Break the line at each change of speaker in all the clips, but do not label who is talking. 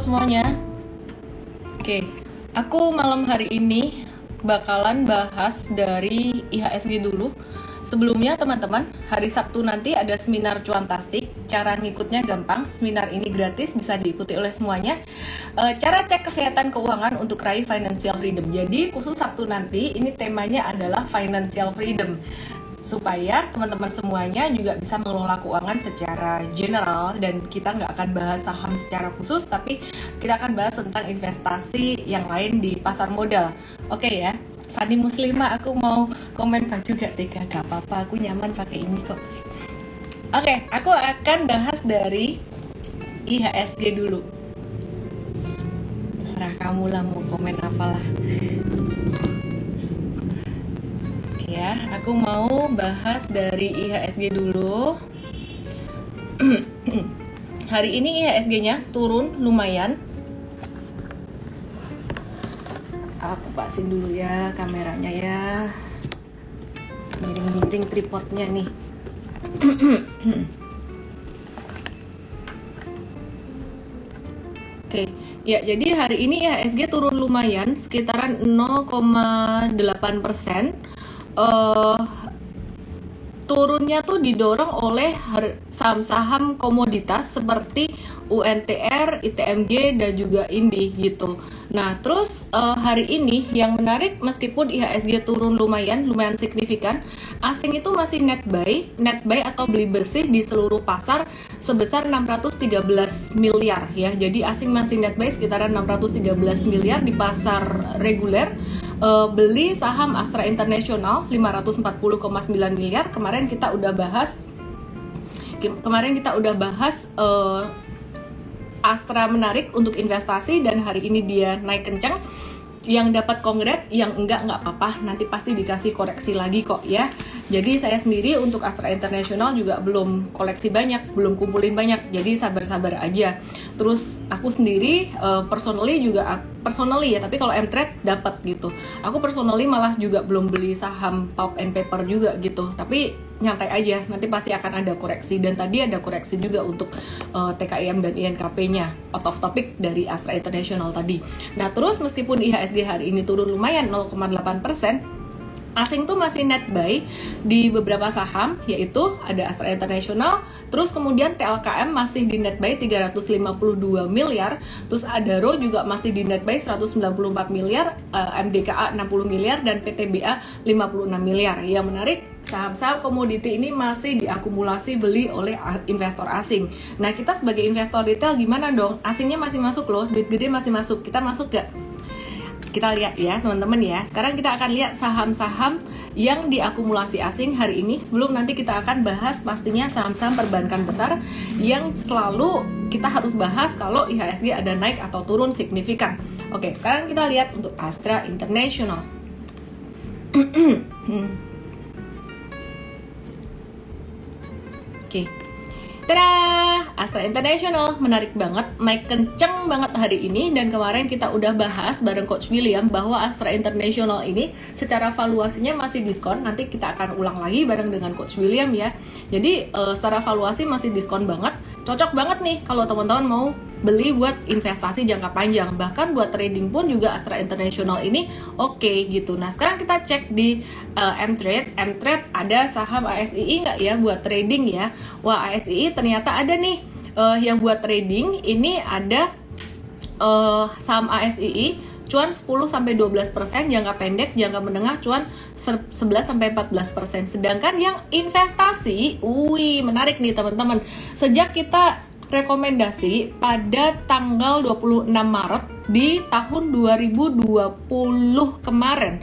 semuanya. Oke, aku malam hari ini bakalan bahas dari IHSG dulu. Sebelumnya teman-teman, hari Sabtu nanti ada seminar cuantastik. Cara ngikutnya gampang, seminar ini gratis, bisa diikuti oleh semuanya. E, cara cek kesehatan keuangan untuk raih financial freedom. Jadi khusus Sabtu nanti, ini temanya adalah financial freedom supaya teman-teman semuanya juga bisa mengelola keuangan secara general dan kita nggak akan bahas saham secara khusus tapi kita akan bahas tentang investasi yang lain di pasar modal. Oke okay ya Sani Muslima aku mau komen baju gak tega gak apa-apa aku nyaman pakai ini kok. Oke okay, aku akan bahas dari IHSG dulu. Terserah kamu lah mau komen apalah ya. Aku mau bahas dari IHSG dulu. Hari ini IHSG-nya turun lumayan. Aku pasin dulu ya kameranya ya. Miring-miring tripodnya nih. Oke, ya jadi hari ini IHSG turun lumayan sekitaran 0,8 persen uh, turunnya tuh didorong oleh saham-saham komoditas seperti UNTR, ITMG dan juga INDI gitu. Nah, terus uh, hari ini yang menarik meskipun IHSG turun lumayan, lumayan signifikan, asing itu masih net buy, net buy atau beli bersih di seluruh pasar sebesar 613 miliar ya. Jadi asing masih net buy sekitaran 613 miliar di pasar reguler uh, beli saham Astra International 540,9 miliar. Kemarin kita udah bahas kemarin kita udah bahas uh, Astra menarik untuk investasi dan hari ini dia naik kencang yang dapat kongret, yang enggak enggak apa-apa, nanti pasti dikasih koreksi lagi kok ya. Jadi saya sendiri untuk Astra International juga belum koleksi banyak, belum kumpulin banyak, jadi sabar-sabar aja. Terus aku sendiri uh, personally juga personally ya, tapi kalau M-Trade dapat gitu. Aku personally malah juga belum beli saham pulp and paper juga gitu, tapi nyantai aja. Nanti pasti akan ada koreksi. Dan tadi ada koreksi juga untuk uh, eh, TKIM dan INKP-nya out of topic dari Astra International tadi. Nah terus meskipun IHSG hari ini turun lumayan 0,8 persen asing tuh masih net buy di beberapa saham yaitu ada Astra International. Terus kemudian TLKM masih di net buy 352 miliar. Terus Adaro juga masih di net buy 194 miliar uh, MDKA 60 miliar dan PTBA 56 miliar. Yang menarik saham-saham komoditi ini masih diakumulasi beli oleh investor asing. Nah, kita sebagai investor retail gimana dong? Asingnya masih masuk loh, duit gede masih masuk. Kita masuk gak? kita lihat ya teman-teman ya sekarang kita akan lihat saham-saham yang diakumulasi asing hari ini sebelum nanti kita akan bahas pastinya saham-saham perbankan besar yang selalu kita harus bahas kalau IHSG ada naik atau turun signifikan oke sekarang kita lihat untuk Astra International oke Tada! Astra International menarik banget, naik kenceng banget hari ini dan kemarin kita udah bahas bareng Coach William bahwa Astra International ini secara valuasinya masih diskon. Nanti kita akan ulang lagi bareng dengan Coach William ya. Jadi uh, secara valuasi masih diskon banget. Cocok banget nih kalau teman-teman mau beli buat investasi jangka panjang. Bahkan buat trading pun juga Astra International ini oke okay, gitu. Nah sekarang kita cek di uh, M-Trade M-Trade ada saham ASII nggak ya buat trading ya? Wah ASII ternyata ada nih uh, yang buat trading. Ini ada uh, saham ASII cuan 10 sampai 12% jangka pendek, jangka menengah cuan 11 sampai 14%. Sedangkan yang investasi, wih menarik nih teman-teman. Sejak kita rekomendasi pada tanggal 26 Maret di tahun 2020 kemarin.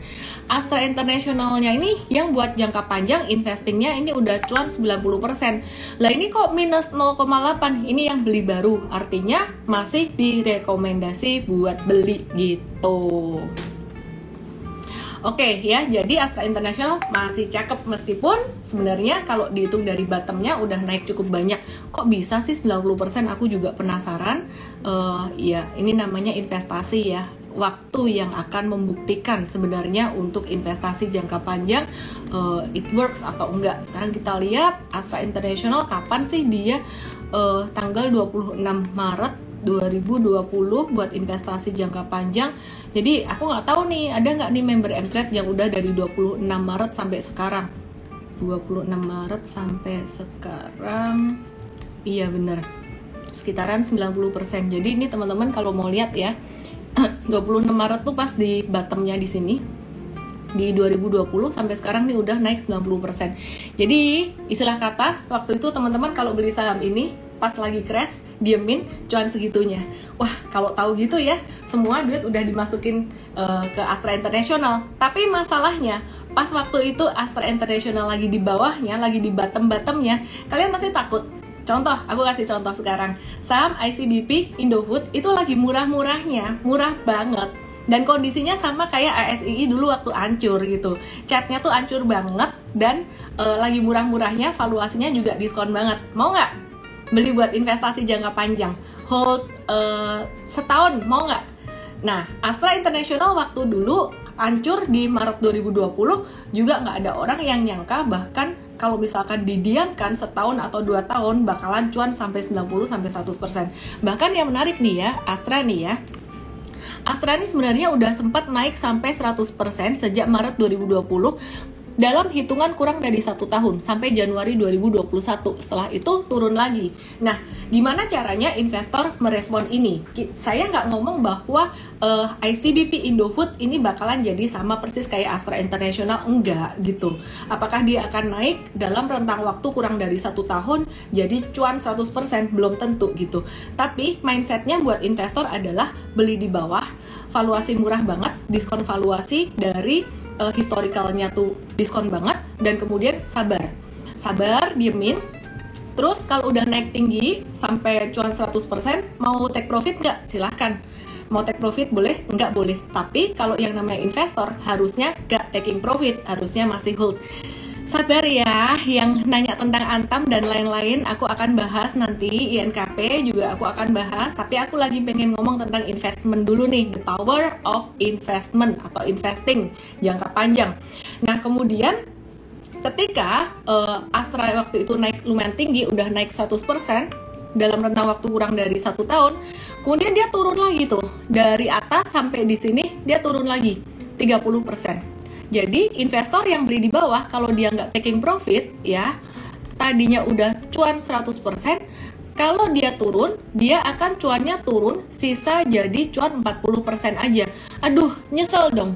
Astra Internationalnya ini yang buat jangka panjang investingnya ini udah cuan 90%. Lah ini kok minus 0,8? Ini yang beli baru. Artinya masih direkomendasi buat beli gitu. Oke okay, ya, jadi Astra International masih cakep meskipun sebenarnya kalau dihitung dari bottomnya udah naik cukup banyak. Kok bisa sih 90% aku juga penasaran. Uh, ya, ini namanya investasi ya. Waktu yang akan membuktikan sebenarnya untuk investasi jangka panjang uh, it works atau enggak. Sekarang kita lihat Astra International kapan sih dia uh, tanggal 26 Maret 2020 buat investasi jangka panjang. Jadi aku nggak tahu nih ada nggak nih member Mtrade yang udah dari 26 Maret sampai sekarang. 26 Maret sampai sekarang. Iya bener. Sekitaran 90%. Jadi ini teman-teman kalau mau lihat ya 26 Maret tuh pas di bottomnya di sini di 2020 sampai sekarang nih udah naik 90%. Jadi istilah kata waktu itu teman-teman kalau beli saham ini pas lagi crash diemin cuan segitunya. Wah, kalau tahu gitu ya, semua duit udah dimasukin uh, ke Astra International. Tapi masalahnya pas waktu itu Astra International lagi di bawahnya, lagi di bottom-bottomnya, kalian masih takut. Contoh, aku kasih contoh sekarang. Saham ICBP Indofood itu lagi murah-murahnya, murah banget dan kondisinya sama kayak ASII dulu waktu ancur gitu chatnya tuh ancur banget dan uh, lagi murah-murahnya valuasinya juga diskon banget mau nggak beli buat investasi jangka panjang hold uh, setahun mau nggak nah Astra International waktu dulu ancur di Maret 2020 juga nggak ada orang yang nyangka bahkan kalau misalkan didiamkan setahun atau dua tahun bakalan cuan sampai 90 sampai 100%. Bahkan yang menarik nih ya, Astra nih ya. Astra ini sebenarnya udah sempat naik sampai 100% sejak Maret 2020 dalam hitungan kurang dari satu tahun sampai Januari 2021 setelah itu turun lagi. Nah gimana caranya investor merespon ini? Saya nggak ngomong bahwa uh, eh, ICBP Indofood ini bakalan jadi sama persis kayak Astra International. Enggak gitu. Apakah dia akan naik dalam rentang waktu kurang dari satu tahun jadi cuan 100% belum tentu gitu. Tapi mindsetnya buat investor adalah beli di bawah valuasi murah banget diskon valuasi dari uh, historicalnya tuh diskon banget dan kemudian sabar. Sabar diemin. Terus kalau udah naik tinggi sampai cuan 100% mau take profit nggak? Silahkan. Mau take profit boleh nggak boleh. Tapi kalau yang namanya investor harusnya nggak taking profit harusnya masih hold Sabar ya, yang nanya tentang Antam dan lain-lain aku akan bahas nanti INKP juga aku akan bahas. Tapi aku lagi pengen ngomong tentang investment dulu nih, the power of investment atau investing jangka panjang. Nah kemudian ketika uh, Astra waktu itu naik lumayan tinggi, udah naik 100% dalam rentang waktu kurang dari satu tahun, kemudian dia turun lagi tuh dari atas sampai di sini dia turun lagi 30%. Jadi investor yang beli di bawah kalau dia nggak taking profit ya tadinya udah cuan 100% kalau dia turun, dia akan cuannya turun, sisa jadi cuan 40% aja. Aduh, nyesel dong.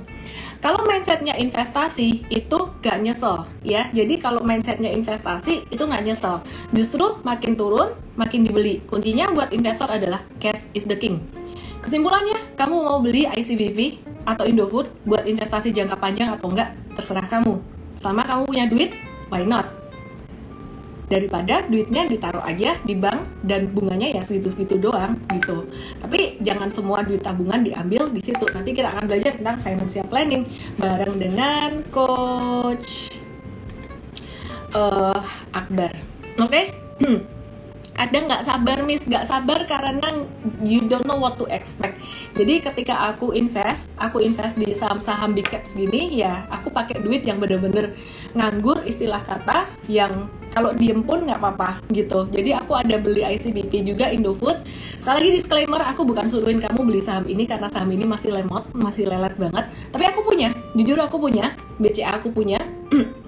Kalau mindsetnya investasi itu gak nyesel ya. Jadi kalau mindsetnya investasi itu gak nyesel. Justru makin turun, makin dibeli. Kuncinya buat investor adalah cash is the king. Kesimpulannya, kamu mau beli ICBP atau Indofood buat investasi jangka panjang atau enggak, terserah kamu. Selama kamu punya duit, why not? Daripada duitnya ditaruh aja di bank dan bunganya ya segitu-segitu doang gitu. Tapi jangan semua duit tabungan diambil di situ. Nanti kita akan belajar tentang financial planning bareng dengan coach uh, Akbar. Oke? Okay? ada nggak sabar miss? Nggak sabar karena you don't know what to expect. Jadi ketika aku invest aku invest di saham-saham big caps gini ya aku pakai duit yang bener-bener nganggur istilah kata yang kalau diem pun nggak apa-apa gitu. Jadi aku ada beli ICBP juga Indofood. Sekali lagi disclaimer aku bukan suruhin kamu beli saham ini karena saham ini masih lemot masih lelet banget. Tapi aku punya jujur aku punya BCA aku punya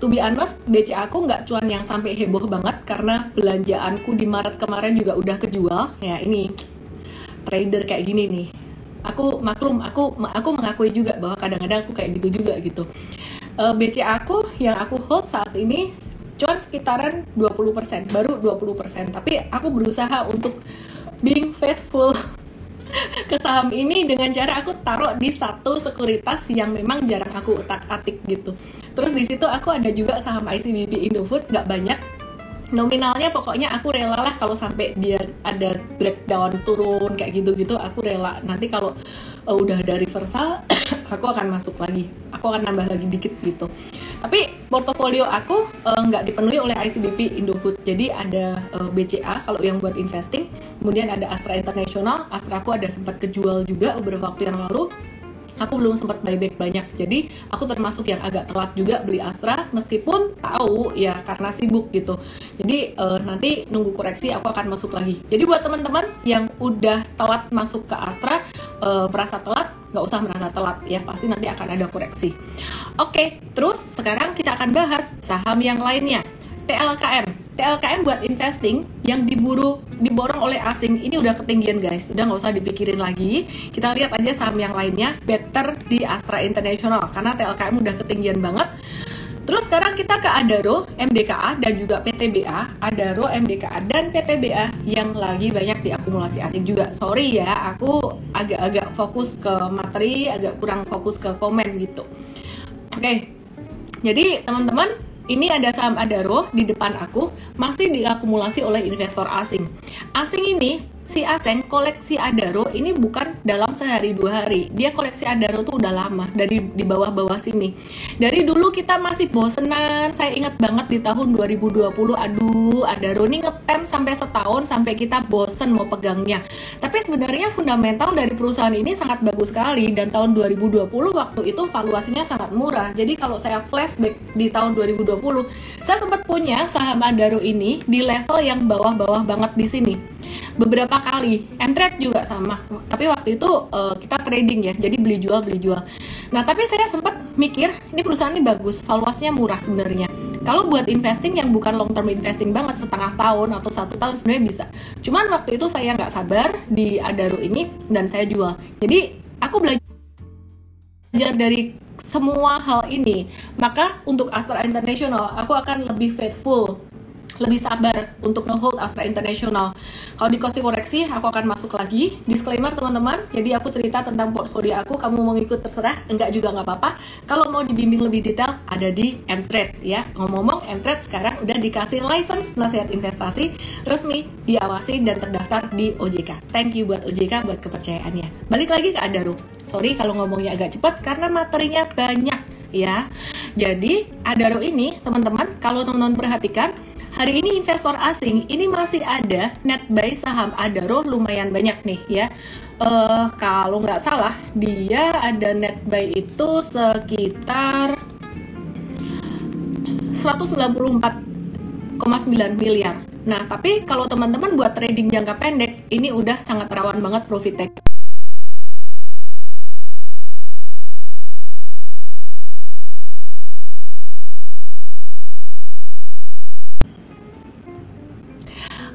to be honest BC aku nggak cuan yang sampai heboh banget karena belanjaanku di Maret kemarin juga udah kejual. Ya ini trader kayak gini nih. Aku maklum aku aku mengakui juga bahwa kadang-kadang aku kayak gitu juga gitu. Uh, eh, BC aku yang aku hold saat ini cuan sekitaran 20% baru 20% tapi aku berusaha untuk being faithful ke saham ini dengan cara aku taruh di satu sekuritas yang memang jarang aku utak-atik gitu. Terus di situ aku ada juga saham ICBP Indofood nggak banyak. Nominalnya pokoknya aku rela lah kalau sampai dia ada breakdown turun kayak gitu-gitu aku rela. Nanti kalau uh, udah ada reversal aku akan masuk lagi. Aku akan nambah lagi dikit gitu. Tapi portofolio aku eh, nggak uh, dipenuhi oleh ICBP Indofood. Jadi ada uh, eh, BCA kalau yang buat investing, kemudian ada Astra International. Astra aku ada sempat kejual juga beberapa waktu yang lalu. Aku belum sempat buyback banyak. Jadi aku termasuk yang agak telat juga beli Astra meskipun tahu ya karena sibuk gitu. Jadi uh, nanti nunggu koreksi aku akan masuk lagi. Jadi buat teman-teman yang udah telat masuk ke Astra uh, merasa telat nggak usah merasa telat ya. Pasti nanti akan ada koreksi. Oke terus sekarang kita akan bahas saham yang lainnya TLKM TLKM buat investing yang diburu diborong oleh asing. Ini udah ketinggian guys. Udah nggak usah dipikirin lagi. Kita lihat aja saham yang lainnya better di Astra International karena TLKM udah ketinggian banget. Terus sekarang kita ke Adaro, MDKA dan juga PTBA, Adaro, MDKA dan PTBA yang lagi banyak diakumulasi asing juga. Sorry ya, aku agak-agak fokus ke materi, agak kurang fokus ke komen gitu. Oke, jadi teman-teman ini ada saham Adaro di depan aku masih diakumulasi oleh investor asing. Asing ini si Aseng koleksi Adaro ini bukan dalam sehari dua hari. Dia koleksi Adaro tuh udah lama dari di bawah-bawah sini. Dari dulu kita masih bosenan. Saya ingat banget di tahun 2020, aduh Adaro ini ngetem sampai setahun sampai kita bosen mau pegangnya. Tapi sebenarnya fundamental dari perusahaan ini sangat bagus sekali dan tahun 2020 waktu itu valuasinya sangat murah. Jadi kalau saya flashback di tahun 2020, saya sempat punya saham Adaro ini di level yang bawah-bawah banget di sini beberapa kali. Entret juga sama. Tapi waktu itu uh, kita trading ya. Jadi beli jual beli jual. Nah tapi saya sempat mikir ini perusahaan ini bagus. Valuasinya murah sebenarnya. Kalau buat investing yang bukan long term investing banget setengah tahun atau satu tahun sebenarnya bisa. Cuman waktu itu saya nggak sabar di Adaro ini dan saya jual. Jadi aku belajar dari semua hal ini. Maka untuk Astra International aku akan lebih faithful lebih sabar untuk ngehold Astra International. Kalau di koreksi, aku akan masuk lagi. Disclaimer teman-teman, jadi aku cerita tentang portfolio aku, kamu mau ikut terserah, enggak juga nggak apa-apa. Kalau mau dibimbing lebih detail, ada di Entred ya. Ngomong-ngomong, Entred sekarang udah dikasih license nasihat investasi resmi, diawasi dan terdaftar di OJK. Thank you buat OJK buat kepercayaannya. Balik lagi ke Adaru. Sorry kalau ngomongnya agak cepat karena materinya banyak ya. Jadi Adaro ini teman-teman kalau teman-teman perhatikan Hari ini investor asing ini masih ada net buy saham Adaro lumayan banyak nih ya. Uh, kalau nggak salah dia ada net buy itu sekitar 194,9 miliar. Nah, tapi kalau teman-teman buat trading jangka pendek, ini udah sangat rawan banget profit take.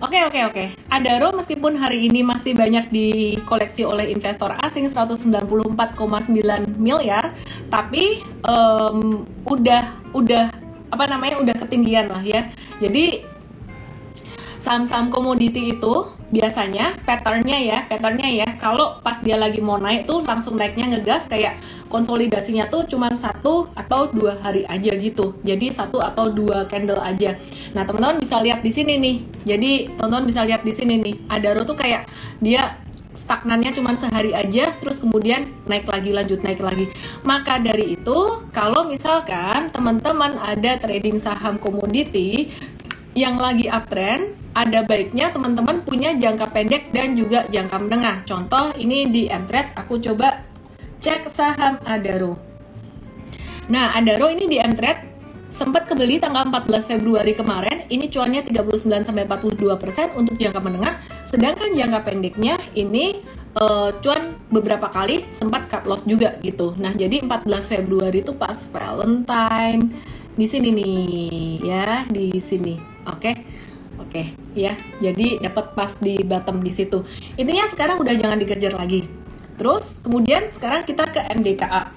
Oke oke oke. Adaro meskipun hari ini masih banyak dikoleksi oleh investor asing 194,9 miliar, tapi um, udah udah apa namanya udah ketinggian lah ya. Jadi saham-saham komoditi itu biasanya patternnya ya patternnya ya. Kalau pas dia lagi mau naik tuh langsung naiknya ngegas kayak konsolidasinya tuh cuman satu atau dua hari aja gitu. Jadi satu atau dua candle aja. Nah teman-teman bisa lihat di sini nih. Jadi teman-teman bisa lihat di sini nih. Adaro tuh kayak dia stagnannya cuma sehari aja terus kemudian naik lagi lanjut naik lagi. Maka dari itu kalau misalkan teman-teman ada trading saham komoditi yang lagi uptrend, ada baiknya teman-teman punya jangka pendek dan juga jangka menengah. Contoh ini di Mtrade aku coba cek saham Adaro. Nah, Adaro ini di Mtrade sempat kebeli tanggal 14 Februari kemarin, ini cuannya 39 sampai 42% untuk jangka menengah, sedangkan jangka pendeknya ini uh, cuan beberapa kali sempat cut loss juga gitu. Nah, jadi 14 Februari itu pas Valentine di sini nih ya, di sini. Oke. Okay? Oke, okay, ya. Jadi dapat pas di bottom di situ. Intinya sekarang udah jangan dikejar lagi. Terus kemudian sekarang kita ke MDKA.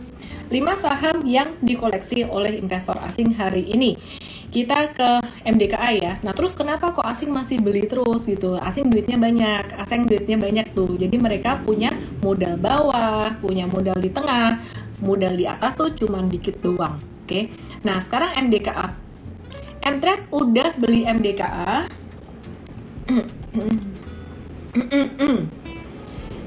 5 saham yang dikoleksi oleh investor asing hari ini. Kita ke MDKA ya. Nah, terus kenapa kok asing masih beli terus gitu? Asing duitnya banyak, asing duitnya banyak tuh. Jadi mereka punya modal bawah, punya modal di tengah, modal di atas tuh cuman dikit doang. Oke. Nah, sekarang MDKA Mtrade udah beli MDKA.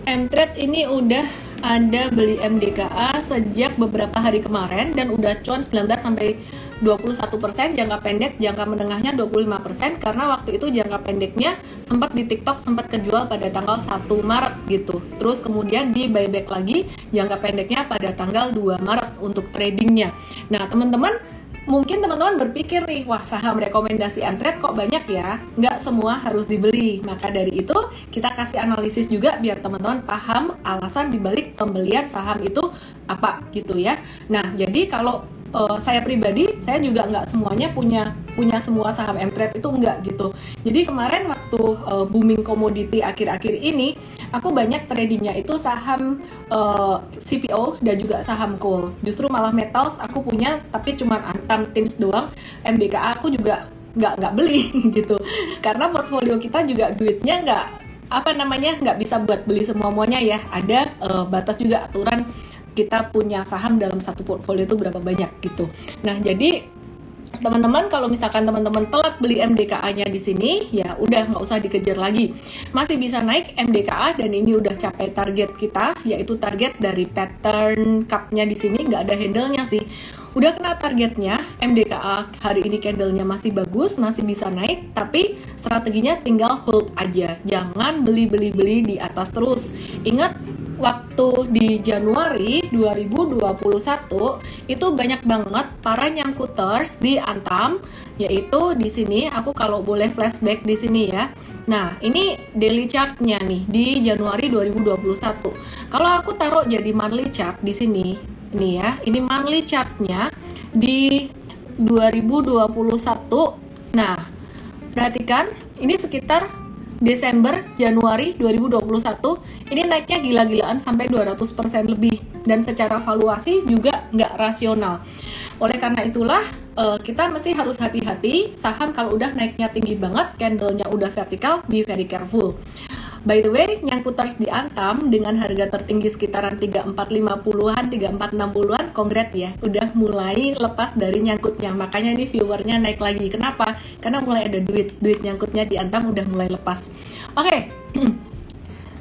Mtrade ini udah ada beli MDKA sejak beberapa hari kemarin dan udah cuan 19 sampai 21%, jangka pendek, jangka menengahnya 25% karena waktu itu jangka pendeknya sempat di TikTok sempat kejual pada tanggal 1 Maret gitu. Terus kemudian di buyback lagi jangka pendeknya pada tanggal 2 Maret untuk tradingnya. Nah, teman-teman mungkin teman-teman berpikir nih, wah saham rekomendasi Entret kok banyak ya? Nggak semua harus dibeli. Maka dari itu kita kasih analisis juga biar teman-teman paham alasan dibalik pembelian saham itu apa gitu ya. Nah, jadi kalau uh, saya pribadi saya juga nggak semuanya punya punya semua saham Mtrade itu enggak gitu. Jadi kemarin waktu uh, booming komoditi akhir-akhir ini aku banyak tradingnya itu saham uh, eh, CPO dan juga saham coal. Justru malah metals aku punya tapi cuma antam tims doang. MBKA aku juga nggak nggak beli gitu. Karena portfolio kita juga duitnya nggak apa namanya nggak bisa buat beli semua semuanya ya. Ada uh, batas juga aturan kita punya saham dalam satu portfolio itu berapa banyak gitu. Nah, jadi teman-teman kalau misalkan teman-teman telat beli MDKA-nya di sini ya udah nggak usah dikejar lagi. Masih bisa naik MDKA dan ini udah capai target kita yaitu target dari pattern cup-nya di sini. Nggak ada handle-nya sih udah kena targetnya MDKA hari ini candle-nya masih bagus masih bisa naik tapi strateginya tinggal hold aja jangan beli beli beli di atas terus ingat waktu di Januari 2021 itu banyak banget para nyangkuters di Antam yaitu di sini aku kalau boleh flashback di sini ya. Nah, ini daily chartnya nih di Januari 2021. Kalau aku taruh jadi monthly chart di sini, ini ya, ini monthly chartnya di 2021. Nah, perhatikan ini sekitar Desember, Januari 2021 ini naiknya gila-gilaan sampai 200% lebih dan secara valuasi juga nggak rasional. Oleh karena itulah uh, kita mesti harus hati-hati saham kalau udah naiknya tinggi banget, candlenya udah vertikal, be very careful. By the way, nyangkuters di Antam dengan harga tertinggi sekitaran 3450-an, 3460-an, kongret ya, udah mulai lepas dari nyangkutnya. Makanya ini viewernya naik lagi. Kenapa? Karena mulai ada duit, duit nyangkutnya di Antam udah mulai lepas. Oke. Okay.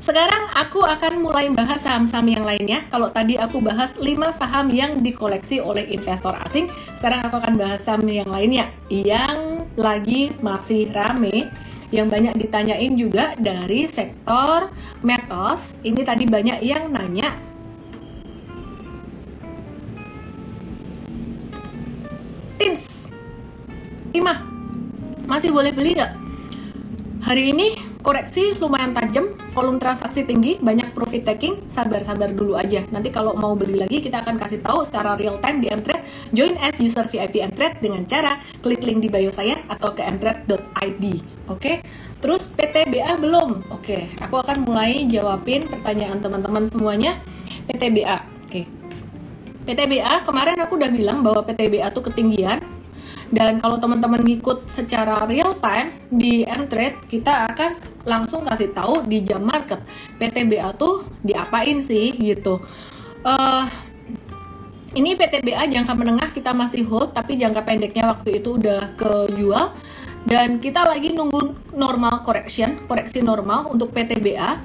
Sekarang aku akan mulai bahas saham-saham yang lainnya. Kalau tadi aku bahas 5 saham yang dikoleksi oleh investor asing, sekarang aku akan bahas saham yang lainnya yang lagi masih rame yang banyak ditanyain juga dari sektor metals. Ini tadi banyak yang nanya Tins Imah masih boleh beli nggak? Hari ini koreksi lumayan tajam, volume transaksi tinggi, banyak profit taking, sabar-sabar dulu aja. Nanti kalau mau beli lagi kita akan kasih tahu secara real time di Mtrade. Join as user VIP Mtrade dengan cara klik link di bio saya atau ke mtrade.id. Oke. Terus PTBA belum? Oke, aku akan mulai jawabin pertanyaan teman-teman semuanya. PTBA. Oke. PTBA kemarin aku udah bilang bahwa PTBA tuh ketinggian dan kalau teman-teman ngikut secara real time di Mtrade, kita akan langsung kasih tahu di jam market PTBA tuh diapain sih gitu. Uh, ini PTBA jangka menengah kita masih hold, tapi jangka pendeknya waktu itu udah kejual. Dan kita lagi nunggu normal correction, koreksi normal untuk PTBA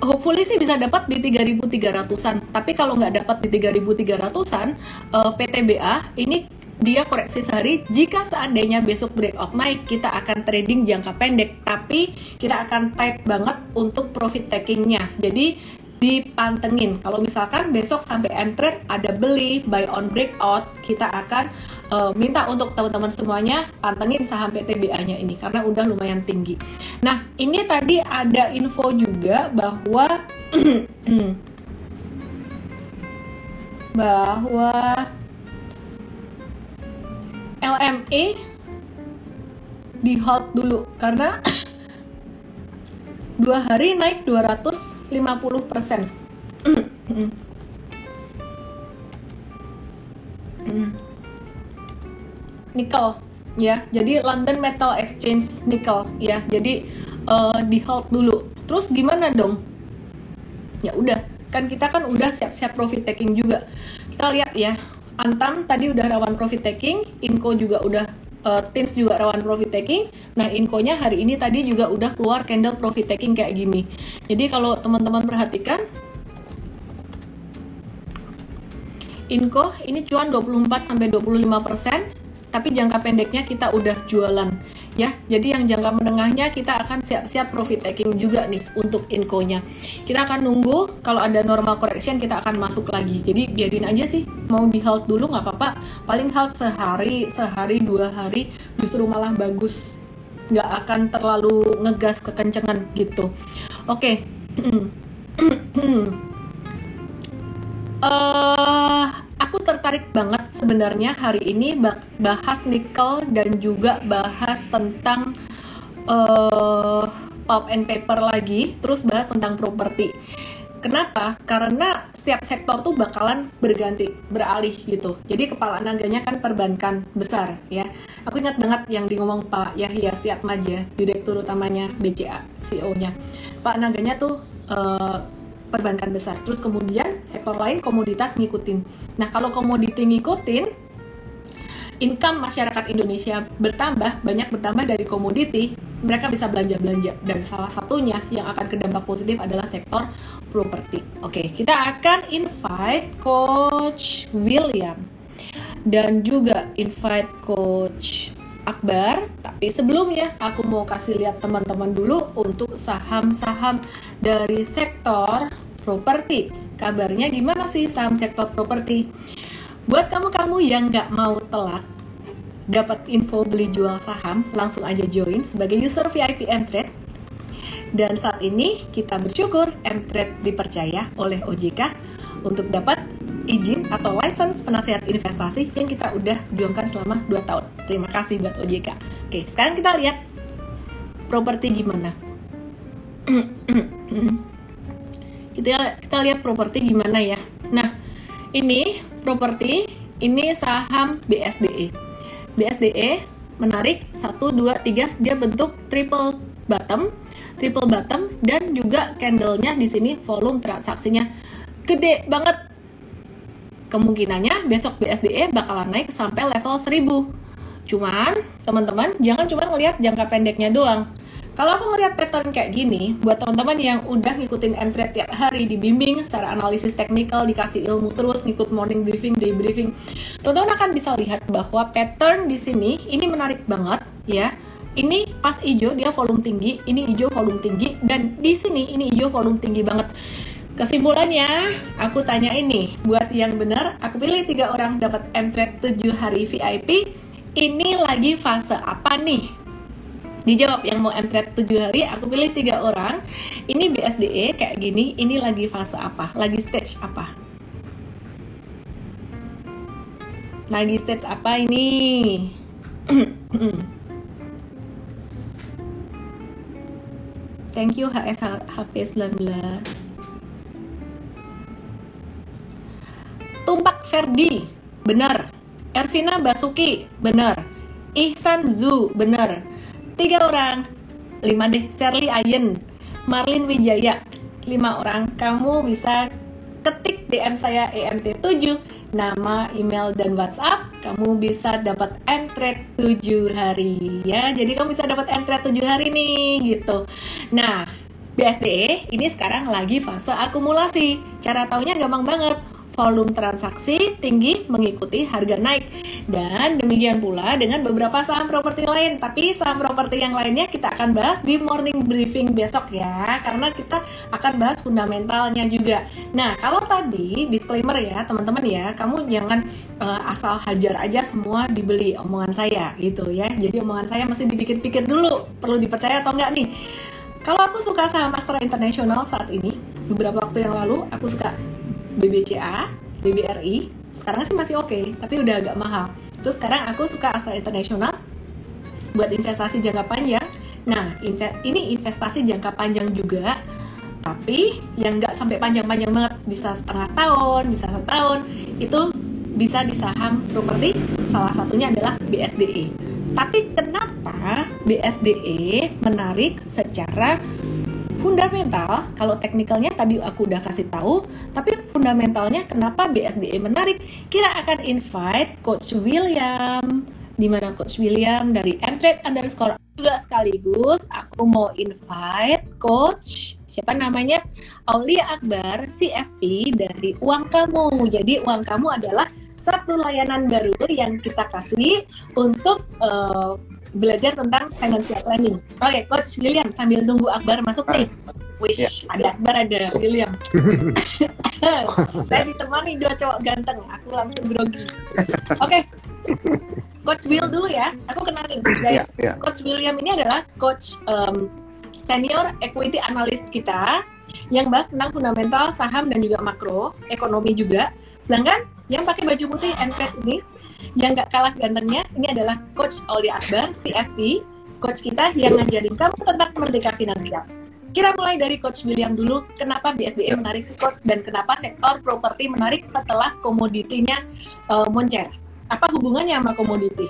hopefully sih bisa dapat di 3300-an. Tapi kalau nggak dapat di 3300-an, uh, PTBA ini dia koreksi sehari jika seandainya besok breakout naik kita akan trading jangka pendek. Tapi kita akan tight banget untuk profit takingnya. Jadi dipantengin. Kalau misalkan besok sampai entry ada beli buy on breakout kita akan uh, minta untuk teman-teman semuanya pantengin saham PTBA nya ini karena udah lumayan tinggi. Nah ini tadi ada info juga bahwa bahwa LME di hold dulu karena dua hari naik 250 persen. Nikel ya, jadi London Metal Exchange Nickel ya, jadi uh, di hold dulu. Terus gimana dong? Ya udah, kan kita kan udah siap-siap profit taking juga. Kita lihat ya, Antam tadi udah rawan profit taking, Inco juga udah uh, Tins juga rawan profit taking. Nah, Inco-nya hari ini tadi juga udah keluar candle profit taking kayak gini. Jadi kalau teman-teman perhatikan Inco ini cuan 24 sampai 25 persen, tapi jangka pendeknya kita udah jualan ya. Jadi yang jangka menengahnya kita akan siap-siap profit taking juga nih untuk Inco-nya. Kita akan nunggu kalau ada normal correction kita akan masuk lagi. Jadi biarin aja sih mau di hold dulu nggak apa-apa. Paling hold sehari, sehari dua hari justru malah bagus. Nggak akan terlalu ngegas kekencengan gitu. Oke. Okay. uh, aku tertarik banget sebenarnya hari ini bahas nikel dan juga bahas tentang uh, pulp and paper lagi, terus bahas tentang properti. Kenapa? Karena setiap sektor tuh bakalan berganti, beralih gitu. Jadi kepala naganya kan perbankan besar ya. Aku ingat banget yang di ngomong Pak Yahya Siat Maja, direktur utamanya BCA, CEO-nya. Pak naganya tuh uh, perbankan besar. Terus kemudian sektor lain komoditas ngikutin. Nah, kalau komoditi ngikutin, income masyarakat Indonesia bertambah, banyak bertambah dari komoditi, mereka bisa belanja-belanja. Dan salah satunya yang akan kedampak positif adalah sektor properti. Oke, kita akan invite Coach William dan juga invite Coach Akbar. Tapi sebelumnya aku mau kasih lihat teman-teman dulu untuk saham-saham dari sektor properti. Kabarnya gimana sih saham sektor properti? Buat kamu-kamu yang nggak mau telat dapat info beli jual saham, langsung aja join sebagai user VIP Mtrade. Dan saat ini kita bersyukur Mtrade dipercaya oleh OJK untuk dapat izin atau license penasehat investasi yang kita udah juangkan selama 2 tahun. Terima kasih buat OJK. Oke, sekarang kita lihat properti gimana. kita kita lihat properti gimana ya. Nah, ini properti ini saham BSDE. BSDE menarik 1 2 3 dia bentuk triple bottom, triple bottom dan juga candlenya di sini volume transaksinya gede banget kemungkinannya besok BSDE bakalan naik sampai level 1000. Cuman, teman-teman, jangan cuma ngelihat jangka pendeknya doang. Kalau aku ngelihat pattern kayak gini, buat teman-teman yang udah ngikutin entry tiap hari, dibimbing secara analisis teknikal, dikasih ilmu terus, ngikut morning briefing, day briefing, teman-teman akan bisa lihat bahwa pattern di sini ini menarik banget ya. Ini pas hijau dia volume tinggi, ini hijau volume tinggi, dan di sini ini hijau volume tinggi banget. Kesimpulannya, aku tanya ini, buat yang benar, aku pilih tiga orang dapat M-Trade 7 hari VIP. Ini lagi fase apa nih? Dijawab yang mau M-Trade 7 hari, aku pilih tiga orang. Ini BSDE kayak gini, ini lagi fase apa? Lagi stage apa? Lagi stage apa ini? Thank you HS HP 19. Tumpak Ferdi, benar. Ervina Basuki, benar. Ihsan Zu, benar. Tiga orang, lima deh. Sherly Ayen, Marlin Wijaya, lima orang. Kamu bisa ketik DM saya EMT7, nama, email, dan WhatsApp. Kamu bisa dapat entret 7 hari ya. Jadi kamu bisa dapat entret 7 hari nih gitu. Nah, BSDE ini sekarang lagi fase akumulasi. Cara taunya gampang banget volume transaksi tinggi mengikuti harga naik. Dan demikian pula dengan beberapa saham properti lain. Tapi saham properti yang lainnya kita akan bahas di morning briefing besok ya. Karena kita akan bahas fundamentalnya juga. Nah, kalau tadi disclaimer ya teman-teman ya, kamu jangan uh, asal hajar aja semua dibeli omongan saya gitu ya. Jadi omongan saya mesti dipikir-pikir dulu, perlu dipercaya atau enggak nih. Kalau aku suka saham Astra International saat ini, beberapa waktu yang lalu aku suka BBCA, BBRI, sekarang sih masih oke, okay, tapi udah agak mahal. Terus sekarang aku suka Astra International buat investasi jangka panjang. Nah, ini investasi jangka panjang juga, tapi yang nggak sampai panjang-panjang banget, bisa setengah tahun, bisa setahun, itu bisa di saham properti, salah satunya adalah BSDE. Tapi kenapa BSDE menarik secara fundamental kalau teknikalnya tadi aku udah kasih tahu tapi fundamentalnya kenapa BSDE menarik kita akan invite coach William di mana Coach William dari Mtrade underscore juga sekaligus aku mau invite Coach siapa namanya Aulia Akbar CFP dari Uang Kamu. Jadi Uang Kamu adalah satu layanan baru yang kita kasih untuk uh, belajar tentang financial planning. Oke, okay, Coach William sambil nunggu Akbar masuk nih. Wish, yeah. ada Akbar ada William. Saya ditemani dua cowok ganteng, aku langsung grogi. Oke, okay. Coach Will dulu ya. Aku kenalin guys. Yeah, yeah. Coach William ini adalah coach um, senior equity analyst kita yang bahas tentang fundamental saham dan juga makro ekonomi juga. Sedangkan yang pakai baju putih NPS ini yang gak kalah gantengnya ini adalah Coach Auli Akbar CFP, coach kita yang ngajarin kamu tentang merdeka finansial. Kira mulai dari Coach William dulu, kenapa BSDM menarik si Coach dan kenapa sektor properti menarik setelah komoditinya uh, moncer? apa hubungannya sama komoditi?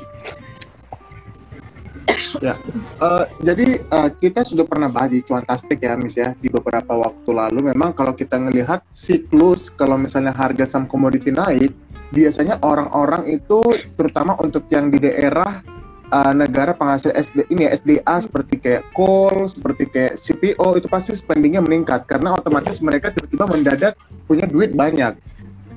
ya, uh, jadi uh, kita sudah pernah bahas di Cuantastik ya, Miss ya, di beberapa waktu lalu. Memang kalau kita melihat siklus, kalau misalnya harga saham komoditi naik, biasanya orang-orang itu, terutama untuk yang di daerah uh, negara penghasil SD ini ya, SDA seperti kayak coal, seperti kayak CPO itu pasti spendingnya meningkat. Karena otomatis mereka tiba-tiba mendadak punya duit banyak.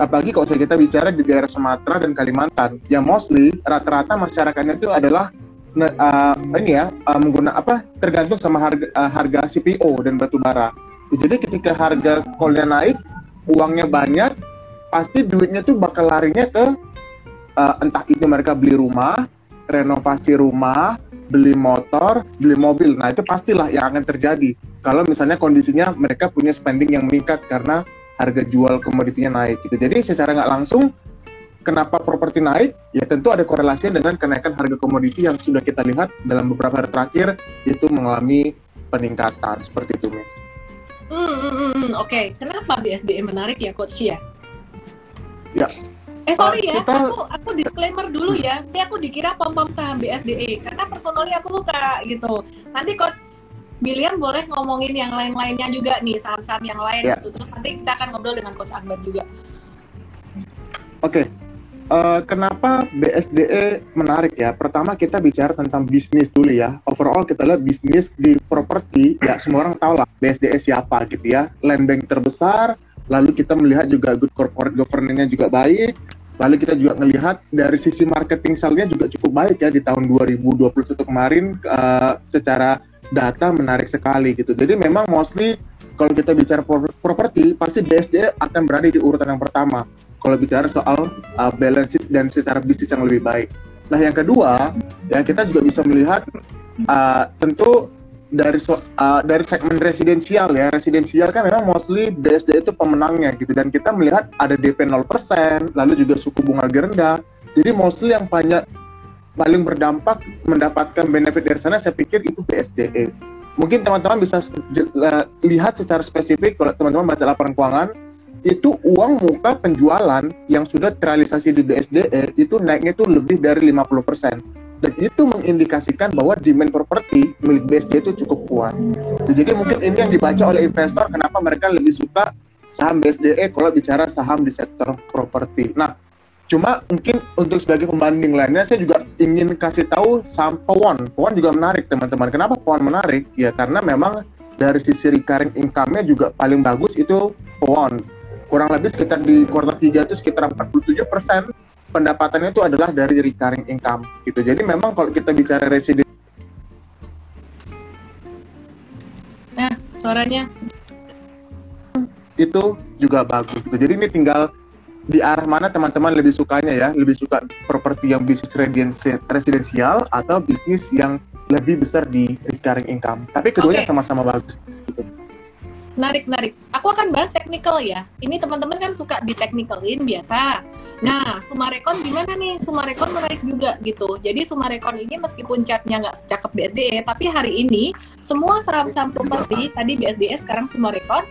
Apalagi kalau kita bicara di daerah Sumatera dan Kalimantan yang mostly rata-rata masyarakatnya itu adalah uh, ini ya uh, menggunakan apa tergantung sama harga uh, harga CPO dan batu bara. Jadi ketika harga kolnya naik uangnya banyak pasti duitnya tuh bakal larinya ke uh, entah itu mereka beli rumah renovasi rumah beli motor beli mobil nah itu pastilah yang akan terjadi kalau misalnya kondisinya mereka punya spending yang meningkat karena harga jual komoditinya naik gitu. Jadi secara nggak langsung kenapa properti naik? Ya tentu ada korelasinya dengan kenaikan harga komoditi yang sudah kita lihat dalam beberapa hari terakhir itu mengalami peningkatan seperti itu, Miss.
Hmm, hmm, hmm, hmm. oke. Okay. Kenapa BSDE menarik ya, Coach ya?
Ya.
Eh sorry uh, ya, kita... aku aku disclaimer dulu ya. Nanti aku dikira pom pom saham BSDE karena personally aku suka gitu. Nanti Coach William boleh ngomongin yang lain-lainnya juga nih saham-saham yang lain yeah. gitu. Terus nanti kita akan ngobrol dengan Coach Akbar juga.
Oke. Okay. Uh, eh, kenapa BSDE menarik ya? Pertama kita bicara tentang bisnis dulu ya. Overall kita lihat bisnis di properti ya semua orang tahu lah BSDE siapa gitu ya. Land bank terbesar, lalu kita melihat juga good corporate governance-nya juga baik, Lalu kita juga melihat dari sisi marketing salnya juga cukup baik ya di tahun 2021 kemarin uh, secara data menarik sekali gitu. Jadi memang mostly kalau kita bicara properti pasti BSD akan berada di urutan yang pertama kalau bicara soal uh, balance sheet dan secara bisnis yang lebih baik. Nah yang kedua ya kita juga bisa melihat uh, tentu dari so, uh, dari segmen residensial ya. Residensial kan memang mostly BSD itu pemenangnya gitu. Dan kita melihat ada DP 0% lalu juga suku bunga rendah. Jadi mostly yang banyak paling berdampak mendapatkan benefit dari sana saya pikir itu BSDE. Mungkin teman-teman bisa lihat secara spesifik kalau teman-teman baca laporan keuangan itu uang muka penjualan yang sudah terrealisasi di BSDE itu naiknya itu lebih dari 50% dan itu mengindikasikan bahwa demand properti milik BSD itu cukup kuat. Jadi mungkin ini yang dibaca oleh investor kenapa mereka lebih suka saham BSDE kalau bicara saham di sektor properti. Nah, Cuma mungkin untuk sebagai pembanding lainnya saya juga ingin kasih tahu saham Powon. Powon juga menarik teman-teman. Kenapa Powon menarik? Ya karena memang dari sisi recurring income-nya juga paling bagus itu Powon. Kurang lebih sekitar di kuartal 3 itu sekitar 47 persen pendapatannya itu adalah dari recurring income gitu. Jadi memang kalau kita bicara resident
Nah, suaranya
itu juga bagus. Gitu. Jadi ini tinggal di arah mana teman-teman lebih sukanya ya? Lebih suka properti yang bisnis residensial atau bisnis yang lebih besar di recurring income? Tapi keduanya sama-sama okay. bagus.
Narik, narik. Aku akan bahas technical ya. Ini teman-teman kan suka di technicalin biasa. Nah, Sumarekon gimana nih? Sumarekon menarik juga gitu. Jadi Sumarekon ini meskipun chartnya nggak secakep BSDE, tapi hari ini semua saham-saham properti, tadi BSDE, sekarang Sumarekon,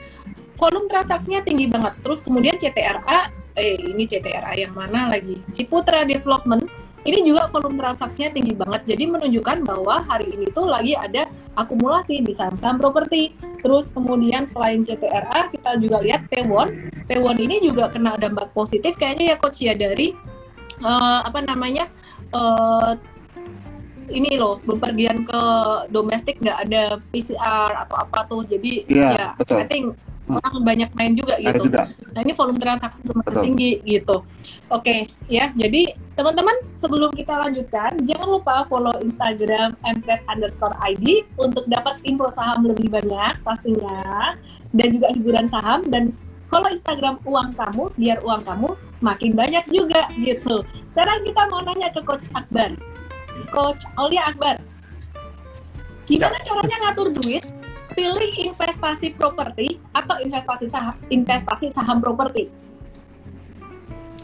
volume transaksinya tinggi banget. Terus kemudian CTRA eh ini CTRA yang mana lagi Ciputra Development ini juga volume transaksinya tinggi banget jadi menunjukkan bahwa hari ini tuh lagi ada akumulasi di saham-saham properti terus kemudian selain CTRA kita juga lihat Pewon Pewon ini juga kena dampak positif kayaknya ya coach ya dari uh, apa namanya uh, ini loh bepergian ke domestik nggak ada PCR atau apa tuh jadi
Iya,
ya
betul.
I think orang banyak main juga
Ada
gitu
juga.
nah ini volume transaksi lumayan
Betul.
tinggi gitu oke ya jadi teman-teman sebelum kita lanjutkan jangan lupa follow Instagram mtrade underscore ID untuk dapat info saham lebih banyak pastinya dan juga hiburan saham dan follow Instagram uang kamu biar uang kamu makin banyak juga gitu sekarang kita mau nanya ke Coach Akbar Coach Aulia Akbar. Gimana caranya ngatur duit? Pilih investasi properti atau investasi saham, investasi saham properti.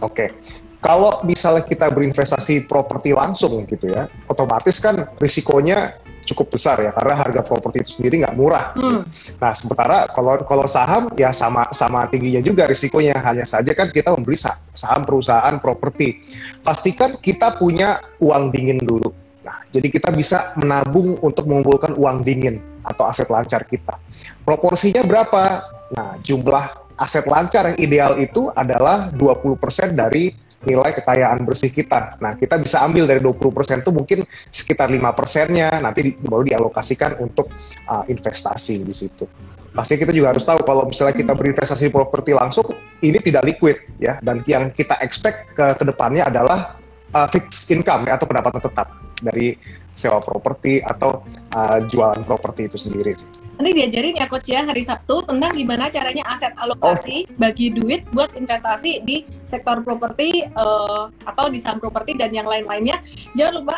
Oke. Kalau misalnya kita berinvestasi properti langsung gitu ya, otomatis kan risikonya cukup besar ya karena harga properti itu sendiri nggak murah.
Hmm.
Nah, sementara kalau kalau saham ya sama sama tingginya juga risikonya. Hanya saja kan kita membeli sa- saham perusahaan properti. Pastikan kita punya uang dingin dulu. Nah, jadi kita bisa menabung untuk mengumpulkan uang dingin atau aset lancar kita. Proporsinya berapa? Nah, jumlah aset lancar yang ideal itu adalah 20% dari nilai kekayaan bersih kita. Nah, kita bisa ambil dari 20% itu mungkin sekitar 5 persennya nanti di- baru dialokasikan untuk uh, investasi di situ. Pasti kita juga harus tahu kalau misalnya kita berinvestasi properti langsung ini tidak liquid ya dan yang kita expect ke ke depannya adalah uh, fixed income atau pendapatan tetap dari sewa properti atau uh, jualan properti itu sendiri.
Nanti diajarin ya Coach ya hari Sabtu tentang gimana caranya aset alokasi bagi duit buat investasi di sektor properti eh, atau di saham properti dan yang lain-lainnya. Jangan lupa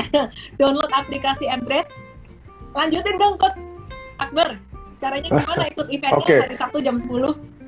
download aplikasi Mtrade. Lanjutin dong Coach Akbar. Caranya gimana ikut eventnya
Oke.
hari Sabtu jam 10?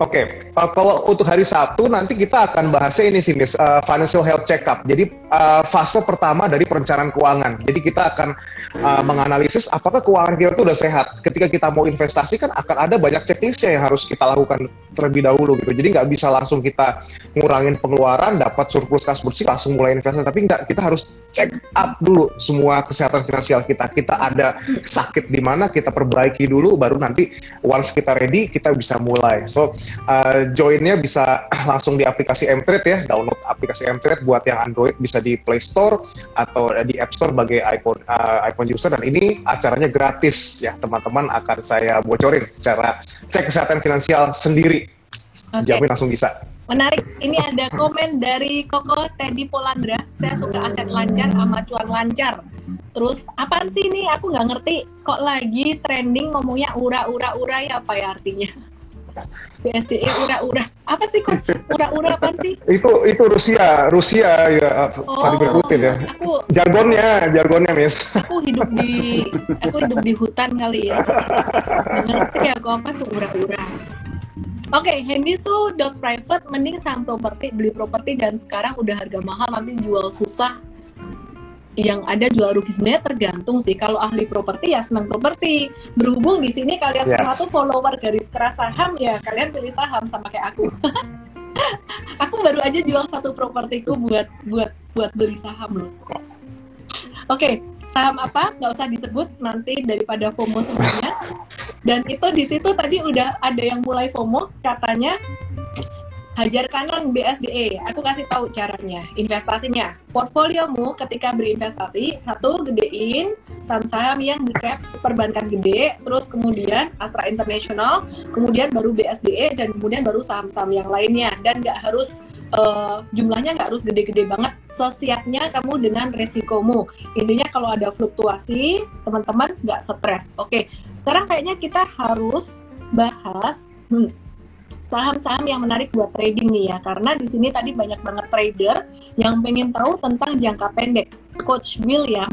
Oke, uh, kalau untuk hari Sabtu nanti kita akan bahasnya ini sih, Miss, uh, financial health check-up. Jadi uh, fase pertama dari perencanaan keuangan. Jadi kita akan uh, menganalisis apakah keuangan kita itu udah sehat. Ketika kita mau investasi kan akan ada banyak checklistnya yang harus kita lakukan terlebih dahulu gitu. Jadi nggak bisa langsung kita ngurangin pengeluaran, dapat surplus kas bersih langsung mulai investasi. Tapi nggak, kita harus check up dulu semua kesehatan finansial kita. Kita ada sakit di mana kita perbaiki dulu, baru nanti once kita ready kita bisa mulai. So uh, joinnya bisa langsung di aplikasi Mtrade ya, download aplikasi Mtrade buat yang Android bisa di Play Store atau di App Store sebagai iPhone uh, iPhone user dan ini acaranya gratis ya teman-teman akan saya bocorin cara cek kesehatan finansial sendiri,
Oke.
jamin langsung bisa.
Menarik. Ini ada komen dari Koko Teddy Polandra. Saya suka aset lancar sama cuan lancar. Terus apaan sih ini? Aku nggak ngerti. Kok lagi trending ngomongnya ura-ura-ura ya apa ya artinya? BSDE ura-ura. Apa sih coach? Ura-ura apaan sih?
Itu itu Rusia, Rusia ya Vladimir Putin ya.
Aku
Jargonnya, jargonnya Miss.
aku hidup di aku hidup di hutan kali ya. Ngerti aku apa tuh ura-ura. Oke, Hendisu dot private mending saham properti beli properti dan sekarang udah harga mahal nanti jual susah. Yang ada jual rugi sebenarnya tergantung sih. Kalau ahli properti ya senang properti. Berhubung di sini kalian
Yes.
semua tuh follower garis keras saham ya, kalian pilih saham sama kayak aku. aku baru aja jual satu propertiku buat buat buat beli saham loh. Oke, saham apa? Nggak usah disebut nanti daripada FOMO semuanya. Dan itu di situ tadi udah ada yang mulai FOMO, katanya hajar kanan BSDE. Aku kasih tahu caranya, investasinya. Portfoliomu ketika berinvestasi, satu gedein saham-saham yang di caps perbankan gede, terus kemudian Astra International, kemudian baru BSDE, dan kemudian baru saham-saham yang lainnya. Dan nggak harus eh, jumlahnya nggak harus gede-gede banget. Sesiapnya kamu dengan resikomu. Intinya kalau ada fluktuasi, teman-teman nggak stres. Oke, sekarang kayaknya kita harus bahas hmm, saham-saham yang menarik buat trading nih ya. Karena di sini tadi banyak banget trader yang pengen tahu tentang jangka pendek. Coach William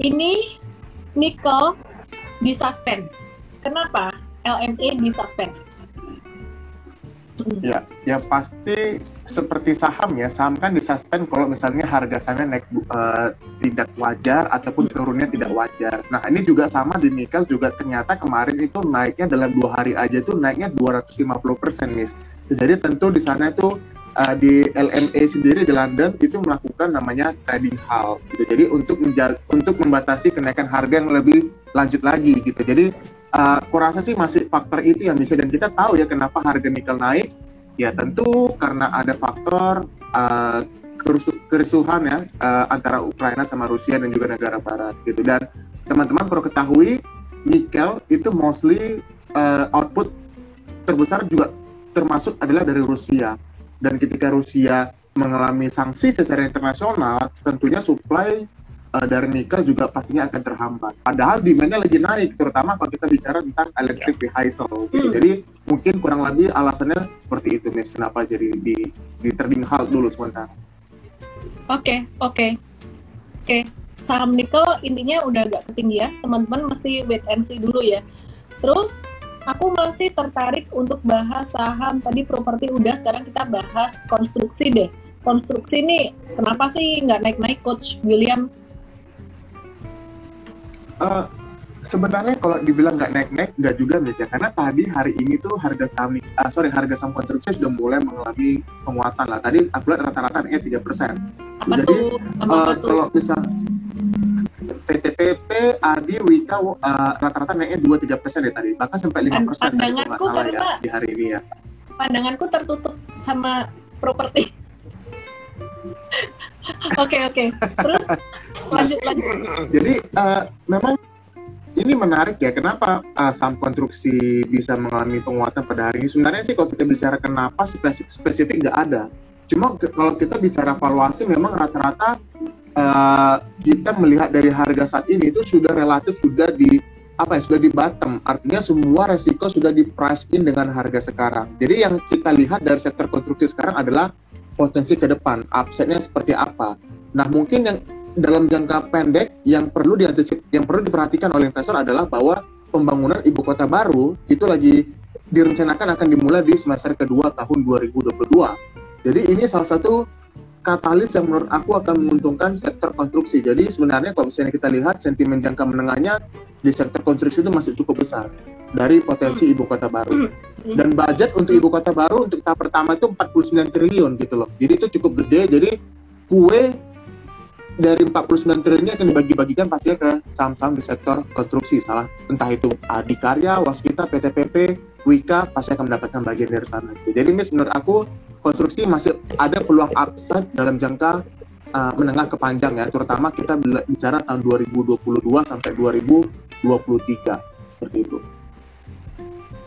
ini nickel disuspend kenapa LME disuspend
Ya, ya pasti seperti saham ya. Saham kan disuspend kalau misalnya harga sahamnya naik eh, tidak wajar ataupun turunnya tidak wajar. Nah ini juga sama di nikel juga ternyata kemarin itu naiknya dalam dua hari aja tuh naiknya 250 persen nih. Jadi tentu di sana itu eh, di LME sendiri di London itu melakukan namanya trading halt. Gitu. Jadi untuk menja- untuk membatasi kenaikan harga yang lebih lanjut lagi gitu. Jadi uh, kurasa sih masih faktor itu yang bisa dan kita tahu ya kenapa harga nikel naik. Ya tentu karena ada faktor uh, kerusuhan ya uh, antara Ukraina sama Rusia dan juga negara Barat gitu. Dan teman-teman perlu ketahui nikel itu mostly uh, output terbesar juga termasuk adalah dari Rusia. Dan ketika Rusia mengalami sanksi secara internasional tentunya supply uh, dari nikel juga pastinya akan terhambat. Padahal demandnya lagi naik, terutama kalau kita bicara tentang electric vehicle. Gitu. Hmm. Jadi mungkin kurang lebih alasannya seperti itu, Miss. Kenapa jadi di di trading halt dulu sementara?
Oke, okay, oke, okay. oke. Okay. Saham nikel intinya udah agak ketinggian, teman-teman mesti wait and see dulu ya. Terus aku masih tertarik untuk bahas saham tadi properti udah, sekarang kita bahas konstruksi deh. Konstruksi nih, kenapa sih nggak naik-naik Coach William?
Uh, sebenarnya kalau dibilang nggak naik-naik nggak juga ya. Karena tadi hari ini tuh harga saham uh, sorry harga saham konstruksi sudah mulai mengalami penguatan lah. Tadi aku lihat rata-rata naiknya tiga persen. Jadi uh, kalau misal PTPP, ADI, Wika uh, rata-rata naiknya dua tiga persen ya tadi. Bahkan sampai lima persen
pandanganku ya,
di hari ini ya.
Pandanganku tertutup sama properti Oke oke. Terus lanjut lanjut.
Jadi uh, memang ini menarik ya. Kenapa uh, saham konstruksi bisa mengalami penguatan pada hari ini? Sebenarnya sih kalau kita bicara kenapa spesifik spesifik nggak ada. Cuma kalau kita bicara valuasi memang rata-rata uh, kita melihat dari harga saat ini itu sudah relatif sudah di apa ya sudah di bottom artinya semua resiko sudah di price in dengan harga sekarang jadi yang kita lihat dari sektor konstruksi sekarang adalah potensi ke depan, upside-nya seperti apa. Nah, mungkin yang dalam jangka pendek yang perlu diantisip, yang perlu diperhatikan oleh investor adalah bahwa pembangunan ibu kota baru itu lagi direncanakan akan dimulai di semester kedua tahun 2022. Jadi ini salah satu katalis yang menurut aku akan menguntungkan sektor konstruksi. Jadi sebenarnya kalau misalnya kita lihat sentimen jangka menengahnya di sektor konstruksi itu masih cukup besar dari potensi ibu kota baru. Dan budget untuk ibu kota baru untuk tahap pertama itu 49 triliun gitu loh. Jadi itu cukup gede. Jadi kue dari 49 triliun ini akan dibagi-bagikan pastinya ke saham-saham di sektor konstruksi. Salah entah itu Adikarya, Waskita, PTPP, Wika pasti akan mendapatkan bagian dari sana. Jadi ini menurut aku konstruksi masih ada peluang upside dalam jangka uh, menengah ke panjang ya, terutama kita bicara tahun 2022 sampai 2023 seperti itu.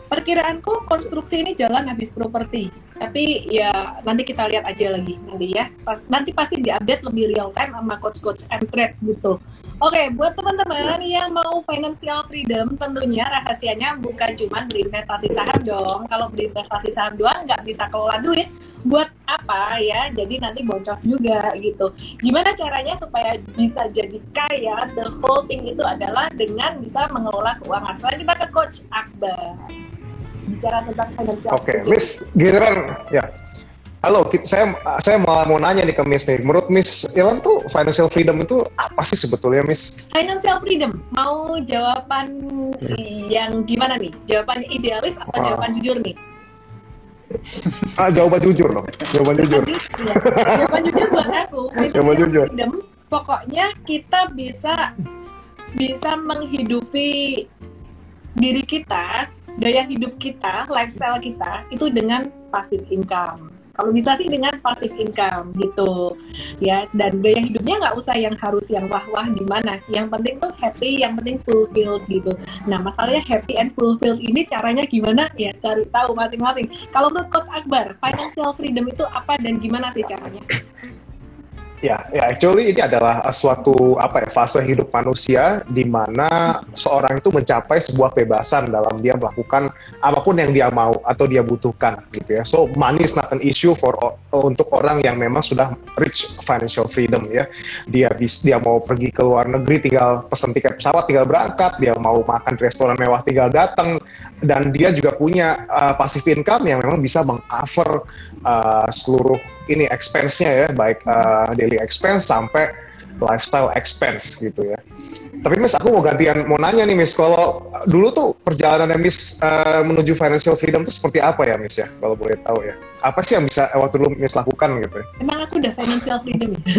Perkiraanku konstruksi ini jalan habis properti tapi ya nanti kita lihat aja lagi nanti ya. Nanti pasti diupdate lebih real time sama coach-coach M trade gitu. Oke buat teman-teman yang mau financial freedom tentunya rahasianya bukan cuma berinvestasi saham dong. Kalau berinvestasi saham doang nggak bisa kelola duit. Buat apa ya? Jadi nanti boncos juga gitu. Gimana caranya supaya bisa jadi kaya? The whole thing itu adalah dengan bisa mengelola keuangan. Sekarang kita ke coach Akbar bicara tentang financial
Oke, okay. Miss Giliran, ya. Halo, saya saya mau mau nanya nih ke Miss nih. Menurut Miss Ilan tuh financial freedom itu apa sih sebetulnya, Miss?
Financial freedom, mau jawaban hmm. yang gimana nih? Jawaban idealis atau wow. jawaban jujur nih?
ah, jawaban jujur dong. Jawaban jujur.
ya. Jawaban jujur buat aku. Jawaban jujur. Freedom, pokoknya kita bisa bisa menghidupi diri kita gaya hidup kita, lifestyle kita itu dengan passive income. Kalau bisa sih dengan passive income gitu, ya. Dan gaya hidupnya nggak usah yang harus yang wah-wah gimana. Yang penting tuh happy, yang penting fulfilled gitu. Nah masalahnya happy and fulfilled ini caranya gimana? Ya cari tahu masing-masing. Kalau menurut Coach Akbar, financial freedom itu apa dan gimana sih caranya?
Ya, ya actually ini adalah suatu apa ya fase hidup manusia di mana seorang itu mencapai sebuah kebebasan dalam dia melakukan apa pun yang dia mau atau dia butuhkan gitu ya. So money is not an issue for untuk orang yang memang sudah reach financial freedom ya. Dia bis, dia mau pergi ke luar negeri tinggal pesan tiket pesawat tinggal berangkat, dia mau makan di restoran mewah tinggal datang dan dia juga punya uh, passive income yang memang bisa mengcover uh, seluruh ini expense-nya ya, baik uh, expense sampai lifestyle expense gitu ya. Tapi Miss, aku mau gantian, mau nanya nih Miss, kalau dulu tuh perjalanan Miss uh, menuju financial freedom tuh seperti apa ya Miss ya, kalau boleh tahu ya? Apa sih yang bisa waktu dulu Miss lakukan gitu? Ya?
Emang aku udah financial freedom ya?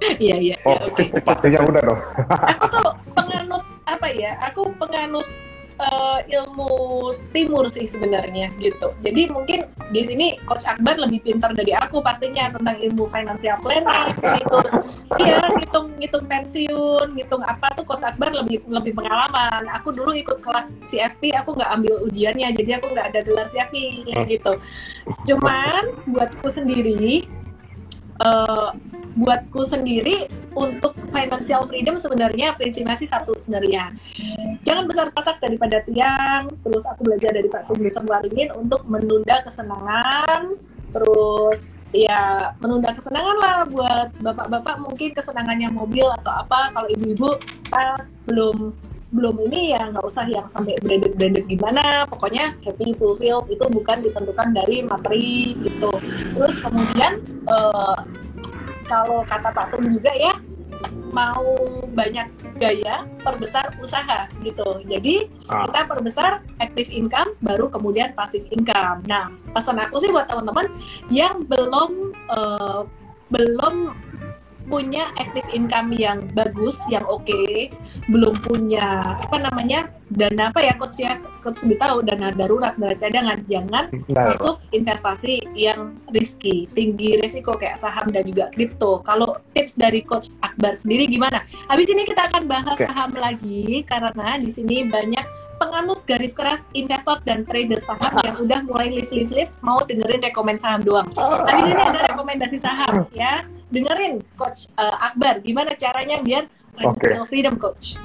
Iya iya.
Oh, ya, okay. pastinya udah dong.
aku tuh penganut apa ya? Aku penganut uh, ilmu timur sih sebenarnya gitu. Jadi mungkin di sini Coach Akbar lebih pintar dari aku pastinya tentang ilmu financial planning, gitu. Iya, ngitung ngitung pensiun, ngitung apa tuh Coach Akbar lebih lebih pengalaman. Aku dulu ikut kelas CFP, aku nggak ambil ujiannya, jadi aku nggak ada gelar CFP gitu. Cuman buatku sendiri uh, buatku sendiri untuk financial freedom sebenarnya prinsipnya sih satu sebenarnya. Jangan besar pasak daripada tiang terus aku belajar dari Pak Tunggu Sembaringin untuk menunda kesenangan terus ya menunda kesenangan lah buat bapak-bapak mungkin kesenangannya mobil atau apa. Kalau ibu-ibu pas belum belum ini ya nggak usah yang sampai branded-branded gimana. Pokoknya happy fulfilled itu bukan ditentukan dari materi gitu. Terus kemudian uh, kalau kata Pak Tum juga ya mau banyak gaya perbesar usaha gitu. Jadi ah. kita perbesar active income baru kemudian passive income. Nah pesan aku sih buat teman-teman yang belum uh, belum punya active income yang bagus, yang oke, okay, belum punya apa namanya dana apa ya coach ya coach lebih tahu dana darurat dana cadangan jangan nah. masuk investasi yang risky tinggi risiko kayak saham dan juga kripto kalau tips dari coach Akbar sendiri gimana habis ini kita akan bahas okay. saham lagi karena di sini banyak penganut garis keras investor dan trader saham yang udah mulai list list list mau dengerin rekomend saham doang. Tapi sini ada rekomendasi saham ya. Dengerin coach uh, Akbar gimana caranya biar financial okay. freedom coach.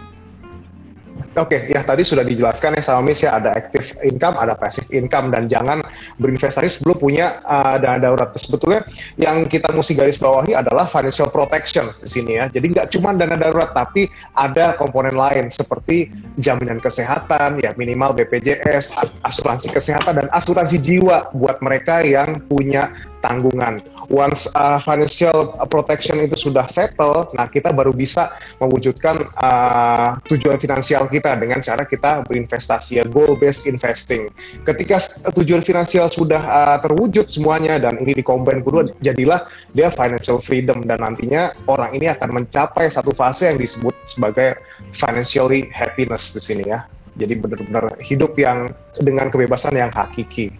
Oke, okay, ya tadi sudah dijelaskan ya sama Miss ya ada active income, ada passive income dan jangan berinvestasi sebelum punya uh, dana darurat. Sebetulnya yang kita mesti garis bawahi adalah financial protection di sini ya. Jadi nggak cuma dana darurat tapi ada komponen lain seperti jaminan kesehatan ya minimal BPJS, asuransi kesehatan dan asuransi jiwa buat mereka yang punya tanggungan. Once uh, financial protection itu sudah settle, nah kita baru bisa mewujudkan uh, tujuan finansial kita dengan cara kita berinvestasi ya goal based investing. Ketika tujuan finansial sudah uh, terwujud semuanya dan ini dikombin kedua, jadilah dia financial freedom dan nantinya orang ini akan mencapai satu fase yang disebut sebagai financially happiness di sini ya. Jadi benar-benar hidup yang dengan kebebasan yang hakiki.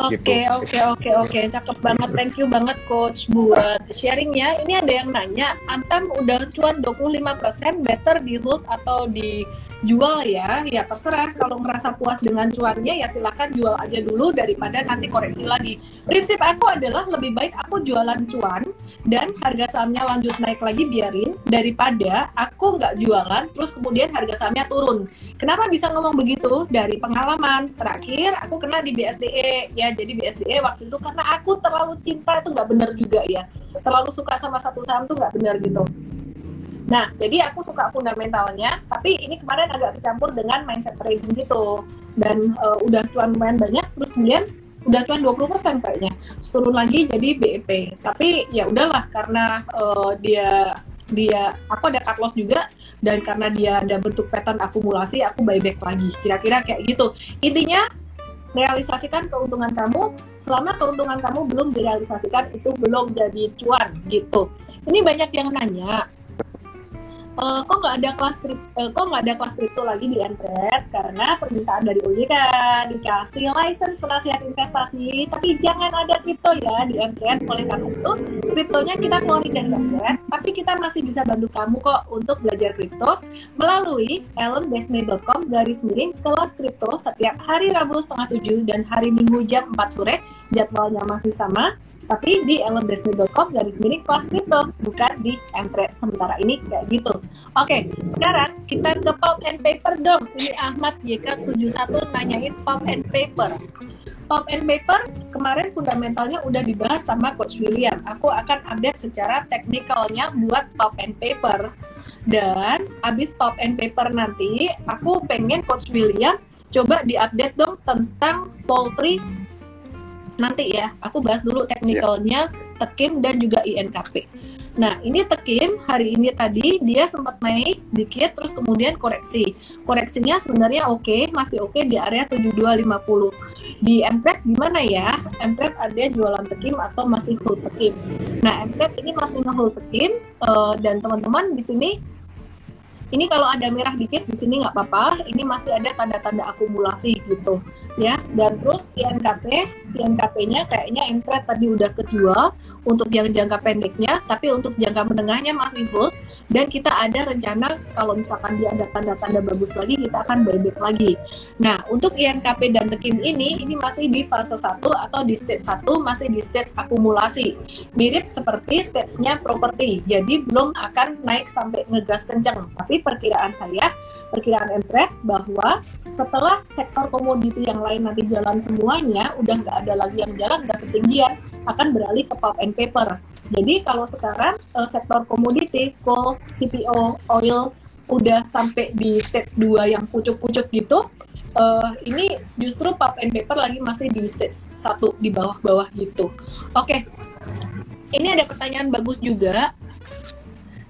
Oke, gitu. oke, oke, oke. Cakep banget. Thank you banget coach buat sharingnya. Ini ada yang nanya, Antam udah cuan 25% better di hold atau di jual ya, ya terserah. Kalau merasa puas dengan cuannya ya silahkan jual aja dulu daripada nanti koreksi lagi. Prinsip aku adalah lebih baik aku jualan cuan dan harga sahamnya lanjut naik lagi biarin daripada aku nggak jualan terus kemudian harga sahamnya turun. Kenapa bisa ngomong begitu? Dari pengalaman terakhir aku kena di BSDE ya. Jadi BSDE waktu itu karena aku terlalu cinta itu nggak benar juga ya. Terlalu suka sama satu saham tuh nggak benar gitu. Nah, jadi aku suka fundamentalnya, tapi ini kemarin agak kecampur dengan mindset trading gitu. Dan uh, udah cuan lumayan banyak, terus kemudian udah cuan 20% kayaknya. Turun lagi jadi BEP. Tapi ya udahlah karena uh, dia dia aku ada cut loss juga dan karena dia ada bentuk pattern akumulasi aku buyback lagi kira-kira kayak gitu intinya realisasikan keuntungan kamu selama keuntungan kamu belum direalisasikan itu belum jadi cuan gitu ini banyak yang nanya uh, kok nggak ada kelas uh, kok nggak ada kelas kripto lagi di Entret karena permintaan dari OJK dikasih license penasihat investasi. Tapi jangan ada kripto ya di Entret oleh karena itu kriptonya kita keluarin dari Entret tapi kita masih bisa bantu kamu kok untuk belajar kripto melalui ellendesme.com garis miring kelas kripto setiap hari Rabu setengah tujuh dan hari Minggu jam 4 sore. Jadwalnya masih sama tapi di elondesme.com garis miring kelas kripto bukan di Empre sementara ini kayak gitu oke sekarang kita ke pop and paper dong ini Ahmad YK71 nanyain pop and paper pop and paper kemarin fundamentalnya udah dibahas sama Coach William. Aku akan update secara teknikalnya buat pop and paper. Dan abis pop and paper nanti, aku pengen Coach William coba diupdate dong tentang poultry nanti ya. Aku bahas dulu teknikalnya yeah. tekim dan juga INKP nah ini tekim hari ini tadi dia sempat naik dikit terus kemudian koreksi. Koreksinya sebenarnya oke okay, masih oke okay di area 7250 di MPRED gimana ya? MPRED ada jualan tekim atau masih hold tekim? Nah MPRED ini masih nge-hold tekim uh, dan teman-teman di sini Ini kalau ada merah dikit di sini nggak apa-apa, ini masih ada tanda-tanda akumulasi gitu ya. Dan terus INKP, INKP-nya kayaknya entret tadi udah kejual untuk yang jangka pendeknya, tapi untuk jangka menengahnya masih hold. Dan kita ada rencana kalau misalkan dia ada tanda-tanda bagus lagi, kita akan buyback lagi. Nah, untuk INKP dan Tekim ini, ini masih di fase 1 atau di stage 1 masih di stage akumulasi. Mirip seperti stage-nya properti, jadi belum akan naik sampai ngegas kenceng. Tapi perkiraan saya, perkiraan entret bahwa setelah sektor komoditi yang lain nanti jalan semuanya, udah nggak ada lagi yang jalan, udah ketinggian, akan beralih ke pulp and paper. Jadi kalau sekarang uh, sektor komoditi, coal, CPO, oil udah sampai di stage 2 yang pucuk-pucuk gitu, uh, ini justru pulp and paper lagi masih di stage 1 di bawah-bawah gitu. Oke, okay. ini ada pertanyaan bagus juga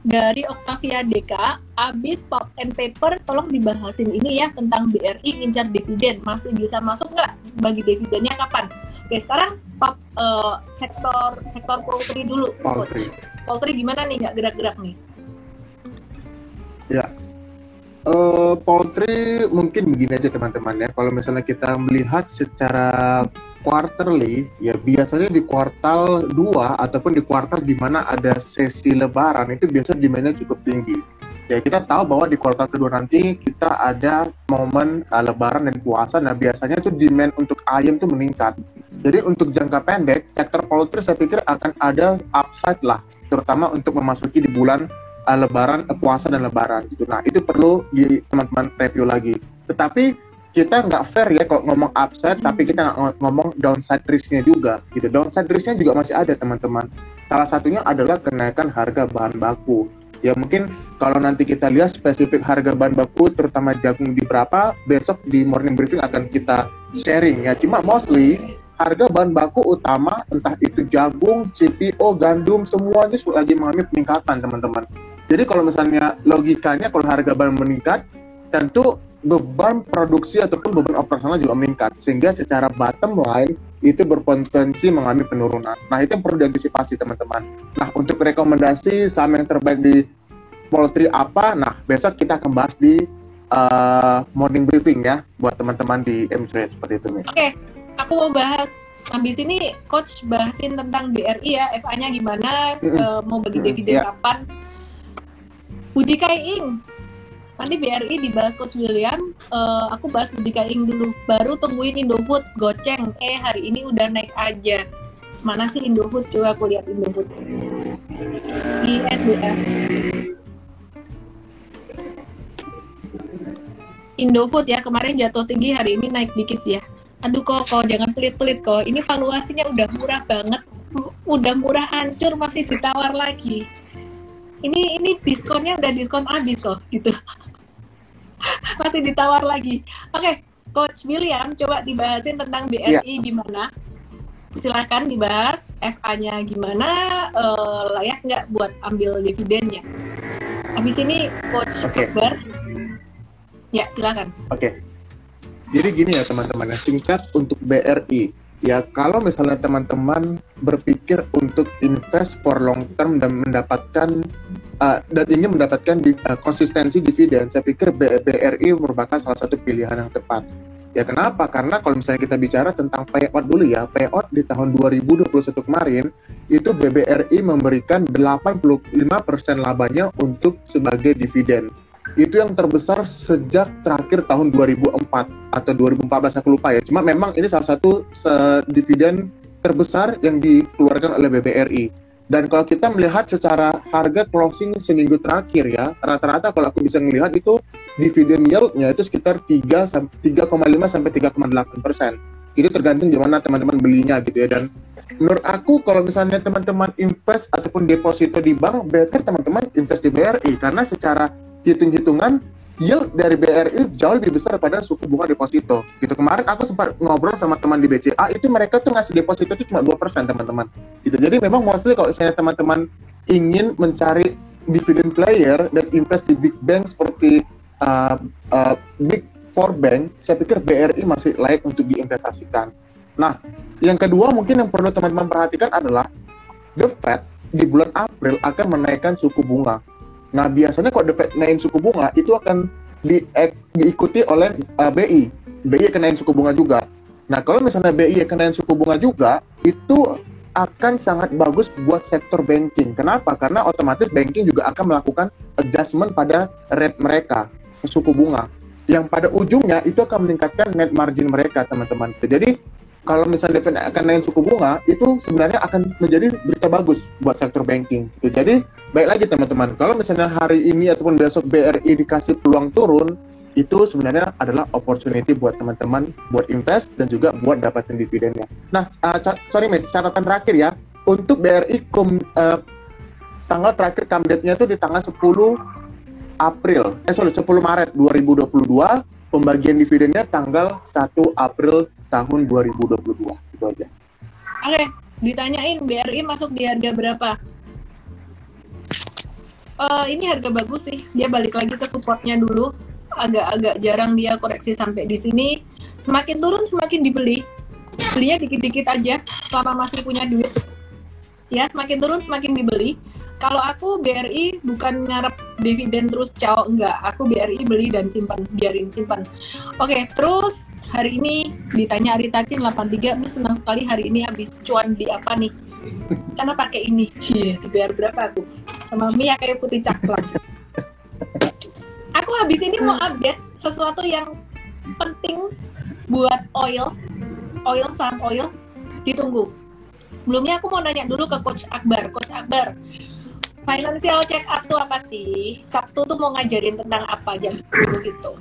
dari Octavia Deka, abis pop and paper tolong dibahasin ini ya tentang BRI ngincar dividen masih bisa masuk nggak bagi dividennya kapan? Oke sekarang pop uh, sektor sektor poultry dulu,
poultry.
Poultry gimana nih nggak gerak-gerak nih?
Ya, uh, poultry mungkin begini aja teman-teman ya. Kalau misalnya kita melihat secara quarterly ya biasanya di kuartal 2 ataupun di kuartal di mana ada sesi lebaran itu biasa demandnya cukup tinggi. Ya kita tahu bahwa di kuartal kedua nanti kita ada momen uh, lebaran dan puasa. Nah biasanya tuh demand untuk ayam tuh meningkat. Jadi untuk jangka pendek sektor poultry saya pikir akan ada upside lah terutama untuk memasuki di bulan uh, lebaran uh, puasa dan lebaran gitu. Nah itu perlu di teman-teman review lagi. Tetapi kita nggak fair ya kalau ngomong upside hmm. tapi kita nggak ngomong downside risknya juga gitu downside risknya juga masih ada teman-teman salah satunya adalah kenaikan harga bahan baku ya mungkin kalau nanti kita lihat spesifik harga bahan baku terutama jagung di berapa besok di morning briefing akan kita sharing ya cuma mostly harga bahan baku utama entah itu jagung, CPO, gandum semuanya lagi mengalami peningkatan teman-teman. Jadi kalau misalnya logikanya kalau harga bahan meningkat tentu beban produksi ataupun beban operasional juga meningkat sehingga secara bottom line itu berpotensi mengalami penurunan. Nah itu yang perlu diantisipasi teman-teman. Nah untuk rekomendasi saham yang terbaik di poultry apa? Nah besok kita akan bahas di uh, morning briefing ya buat teman-teman di M-Trade seperti itu nih.
Oke, okay. aku mau bahas habis ini coach bahasin tentang BRI ya, FA-nya gimana, mm -hmm. uh, mau bagi dividen mm -hmm. kapan. Budi Kaiing, nanti BRI dibahas Coach William uh, aku bahas Kaing dulu. Baru tungguin Indofood goceng. Eh hari ini udah naik aja. Mana sih Indofood? Coba aku lihat Indofood. INDF Indofood ya kemarin jatuh tinggi hari ini naik dikit ya. Aduh kok kok jangan pelit-pelit kok. Ini valuasinya udah murah banget. Udah murah hancur masih ditawar lagi. Ini ini diskonnya udah diskon habis kok gitu masih ditawar lagi. Oke, okay, Coach William, coba dibahasin tentang BRI yeah. gimana? Silahkan dibahas FA-nya gimana, uh, layak nggak buat ambil dividennya. Habis ini Coach okay. Akbar, ya silakan.
Oke, okay. jadi gini ya teman-teman, singkat untuk BRI ya kalau misalnya teman-teman berpikir untuk invest for long term dan mendapatkan uh, dan ingin mendapatkan di, uh, konsistensi dividen, saya pikir BRI merupakan salah satu pilihan yang tepat. Ya kenapa? Karena kalau misalnya kita bicara tentang payout dulu ya, payout di tahun 2021 kemarin itu BBRI memberikan 85% labanya untuk sebagai dividen itu yang terbesar sejak terakhir tahun 2004 atau 2014 aku lupa ya. Cuma memang ini salah satu dividen terbesar yang dikeluarkan oleh BBRI. Dan kalau kita melihat secara harga closing seminggu terakhir ya, rata-rata kalau aku bisa melihat itu dividen yieldnya itu sekitar 3 3,5 sampai 3,8 persen. Itu tergantung di mana teman-teman belinya gitu ya. Dan menurut aku kalau misalnya teman-teman invest ataupun deposito di bank, better teman-teman invest di BRI karena secara hitung-hitungan yield dari BRI jauh lebih besar daripada suku bunga deposito. Gitu kemarin aku sempat ngobrol sama teman di BCA itu mereka tuh ngasih deposito itu cuma 2% teman-teman. Gitu. Jadi memang mostly kalau saya teman-teman ingin mencari dividend player dan invest di big bank seperti uh, uh, big four bank, saya pikir BRI masih layak untuk diinvestasikan. Nah, yang kedua mungkin yang perlu teman-teman perhatikan adalah the Fed di bulan April akan menaikkan suku bunga Nah biasanya kalau The Fed naik suku bunga itu akan di, eh, diikuti oleh uh, BI. BI kenain suku bunga juga. Nah kalau misalnya BI kenain suku bunga juga itu akan sangat bagus buat sektor banking. Kenapa? Karena otomatis banking juga akan melakukan adjustment pada rate mereka suku bunga yang pada ujungnya itu akan meningkatkan net margin mereka teman-teman. Jadi kalau misalnya akan naik suku bunga, itu sebenarnya akan menjadi berita bagus buat sektor banking. Jadi baik lagi teman-teman, kalau misalnya hari ini ataupun besok BRI dikasih peluang turun, itu sebenarnya adalah opportunity buat teman-teman buat invest dan juga buat dapatin dividennya. Nah, uh, sorry Miss, catatan terakhir ya, untuk BRI kom, uh, tanggal terakhir come date-nya itu di tanggal 10 April, eh sorry 10 Maret 2022, pembagian dividennya tanggal 1 April tahun 2022 itu aja.
Oke, ditanyain BRI masuk di harga berapa? Uh, ini harga bagus sih. Dia balik lagi ke supportnya dulu. Agak-agak jarang dia koreksi sampai di sini. Semakin turun semakin dibeli. Belinya dikit-dikit aja selama masih punya duit. Ya, semakin turun semakin dibeli. Kalau aku BRI bukan ngarep dividen terus cowok enggak. Aku BRI beli dan simpan, biarin simpan. Oke, terus hari ini ditanya Arita Cin 83 Miss senang sekali hari ini habis cuan di apa nih? Karena pakai ini. Cie dibayar berapa aku? Sama Mia kayak putih caklang aku habis ini mau update sesuatu yang penting buat oil oil saham oil. Ditunggu. Sebelumnya aku mau nanya dulu ke Coach Akbar. Coach Akbar financial check up tuh apa sih? Sabtu tuh mau ngajarin tentang apa jam 10 gitu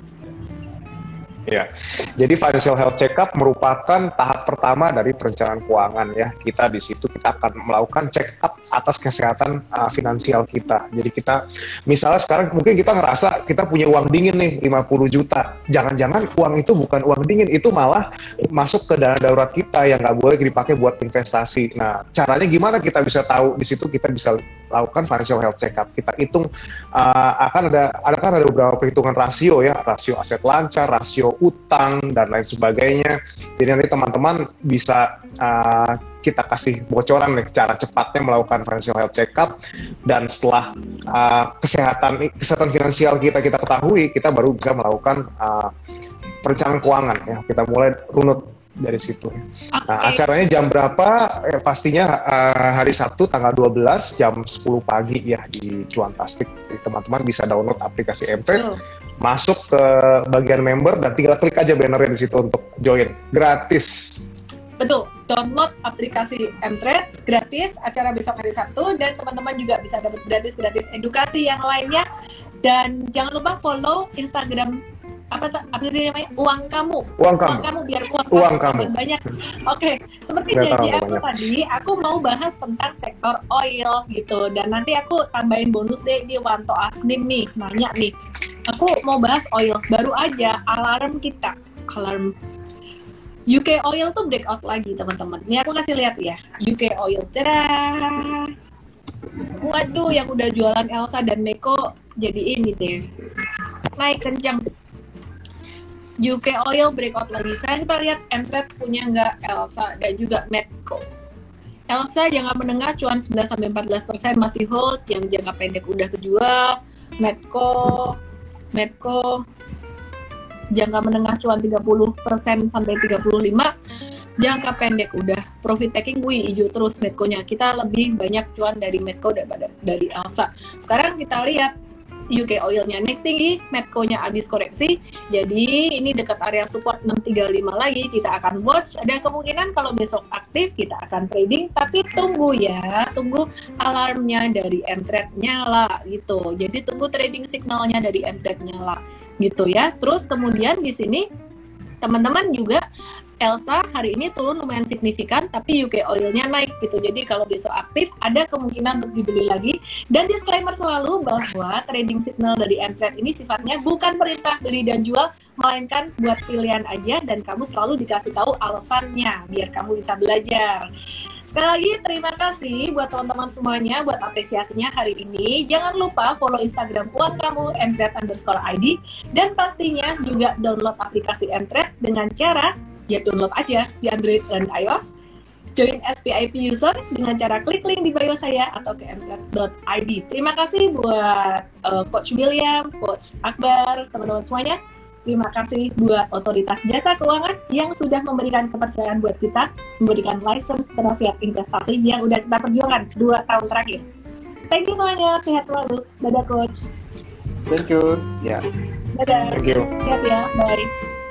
Ya, jadi financial health checkup merupakan tahap pertama dari perencanaan keuangan ya. Kita di situ kita akan melakukan check up atas kesehatan uh, finansial kita. Jadi kita misalnya sekarang mungkin kita ngerasa kita punya uang dingin nih 50 juta. Jangan-jangan uang itu bukan uang dingin, itu malah masuk ke dana darurat kita yang nggak boleh dipakai buat investasi. Nah, caranya gimana kita bisa tahu di situ kita bisa lakukan financial health checkup. Kita hitung uh, akan ada ada kan ada beberapa perhitungan rasio ya, rasio aset lancar, rasio utang dan lain sebagainya. Jadi nanti teman-teman bisa uh, kita kasih bocoran nih cara cepatnya melakukan financial health checkup dan setelah uh, kesehatan kesehatan finansial kita kita ketahui, kita baru bisa melakukan uh, perencanaan keuangan ya. Kita mulai runut dari situ. Okay. Nah, acaranya jam berapa? Eh, pastinya uh, hari Sabtu tanggal 12 jam 10 pagi ya di Cuantastik. Teman-teman bisa download aplikasi MP, uh. masuk ke bagian member dan tinggal klik aja bannernya di situ untuk join. Gratis.
Betul, download aplikasi Mtrade gratis acara besok hari Sabtu dan teman-teman juga bisa dapat gratis-gratis edukasi yang lainnya dan jangan lupa follow Instagram apa apa namanya uang kamu
uang kamu,
uang kamu biar uang,
uang kamu,
kamu. banyak oke okay. seperti janji aku banyak. tadi aku mau bahas tentang sektor oil gitu dan nanti aku tambahin bonus deh di Wanto Asnim nih nanya nih aku mau bahas oil baru aja alarm kita alarm UK Oil tuh breakout lagi teman-teman. Ini aku kasih lihat ya UK Oil. Cerah. Waduh, yang udah jualan Elsa dan Meko jadi ini deh. Naik kencang. UK Oil breakout lagi. Sekarang kita lihat Entret punya nggak Elsa dan juga Medco. Elsa jangka menengah cuan 11 sampai 14 persen masih hold, yang jangka pendek udah kejual. Medco, Medco jangka menengah cuan 30 persen sampai 35 jangka pendek udah profit taking wih hijau terus Medco-nya kita lebih banyak cuan dari Medco daripada dari Elsa sekarang kita lihat UK oilnya naik tinggi, Medco-nya habis koreksi. Jadi ini dekat area support 635 lagi kita akan watch. Ada kemungkinan kalau besok aktif kita akan trading, tapi tunggu ya, tunggu alarmnya dari M-Trade nyala gitu. Jadi tunggu trading signalnya dari M-Trade nyala gitu ya. Terus kemudian di sini teman-teman juga Elsa hari ini turun lumayan signifikan, tapi UK oilnya naik gitu. Jadi kalau besok aktif, ada kemungkinan untuk dibeli lagi. Dan disclaimer selalu bahwa trading signal dari Mtrade ini sifatnya bukan perintah beli dan jual, melainkan buat pilihan aja dan kamu selalu dikasih tahu alasannya biar kamu bisa belajar. Sekali lagi terima kasih buat teman-teman semuanya buat apresiasinya hari ini. Jangan lupa follow Instagram Puan Kamu Mtrade underscore ID dan pastinya juga download aplikasi Mtrade dengan cara ya download aja di Android dan iOS join SPIP user dengan cara klik link di bio saya atau ke mcat.id. Terima kasih buat uh, Coach William, Coach Akbar, teman-teman semuanya. Terima kasih buat otoritas jasa keuangan yang sudah memberikan kepercayaan buat kita, memberikan license penasihat investasi yang udah kita perjuangkan dua tahun terakhir. Thank you semuanya, sehat selalu. Dadah coach.
Thank you. Ya.
Dadah.
Thank you.
Sehat ya, bye.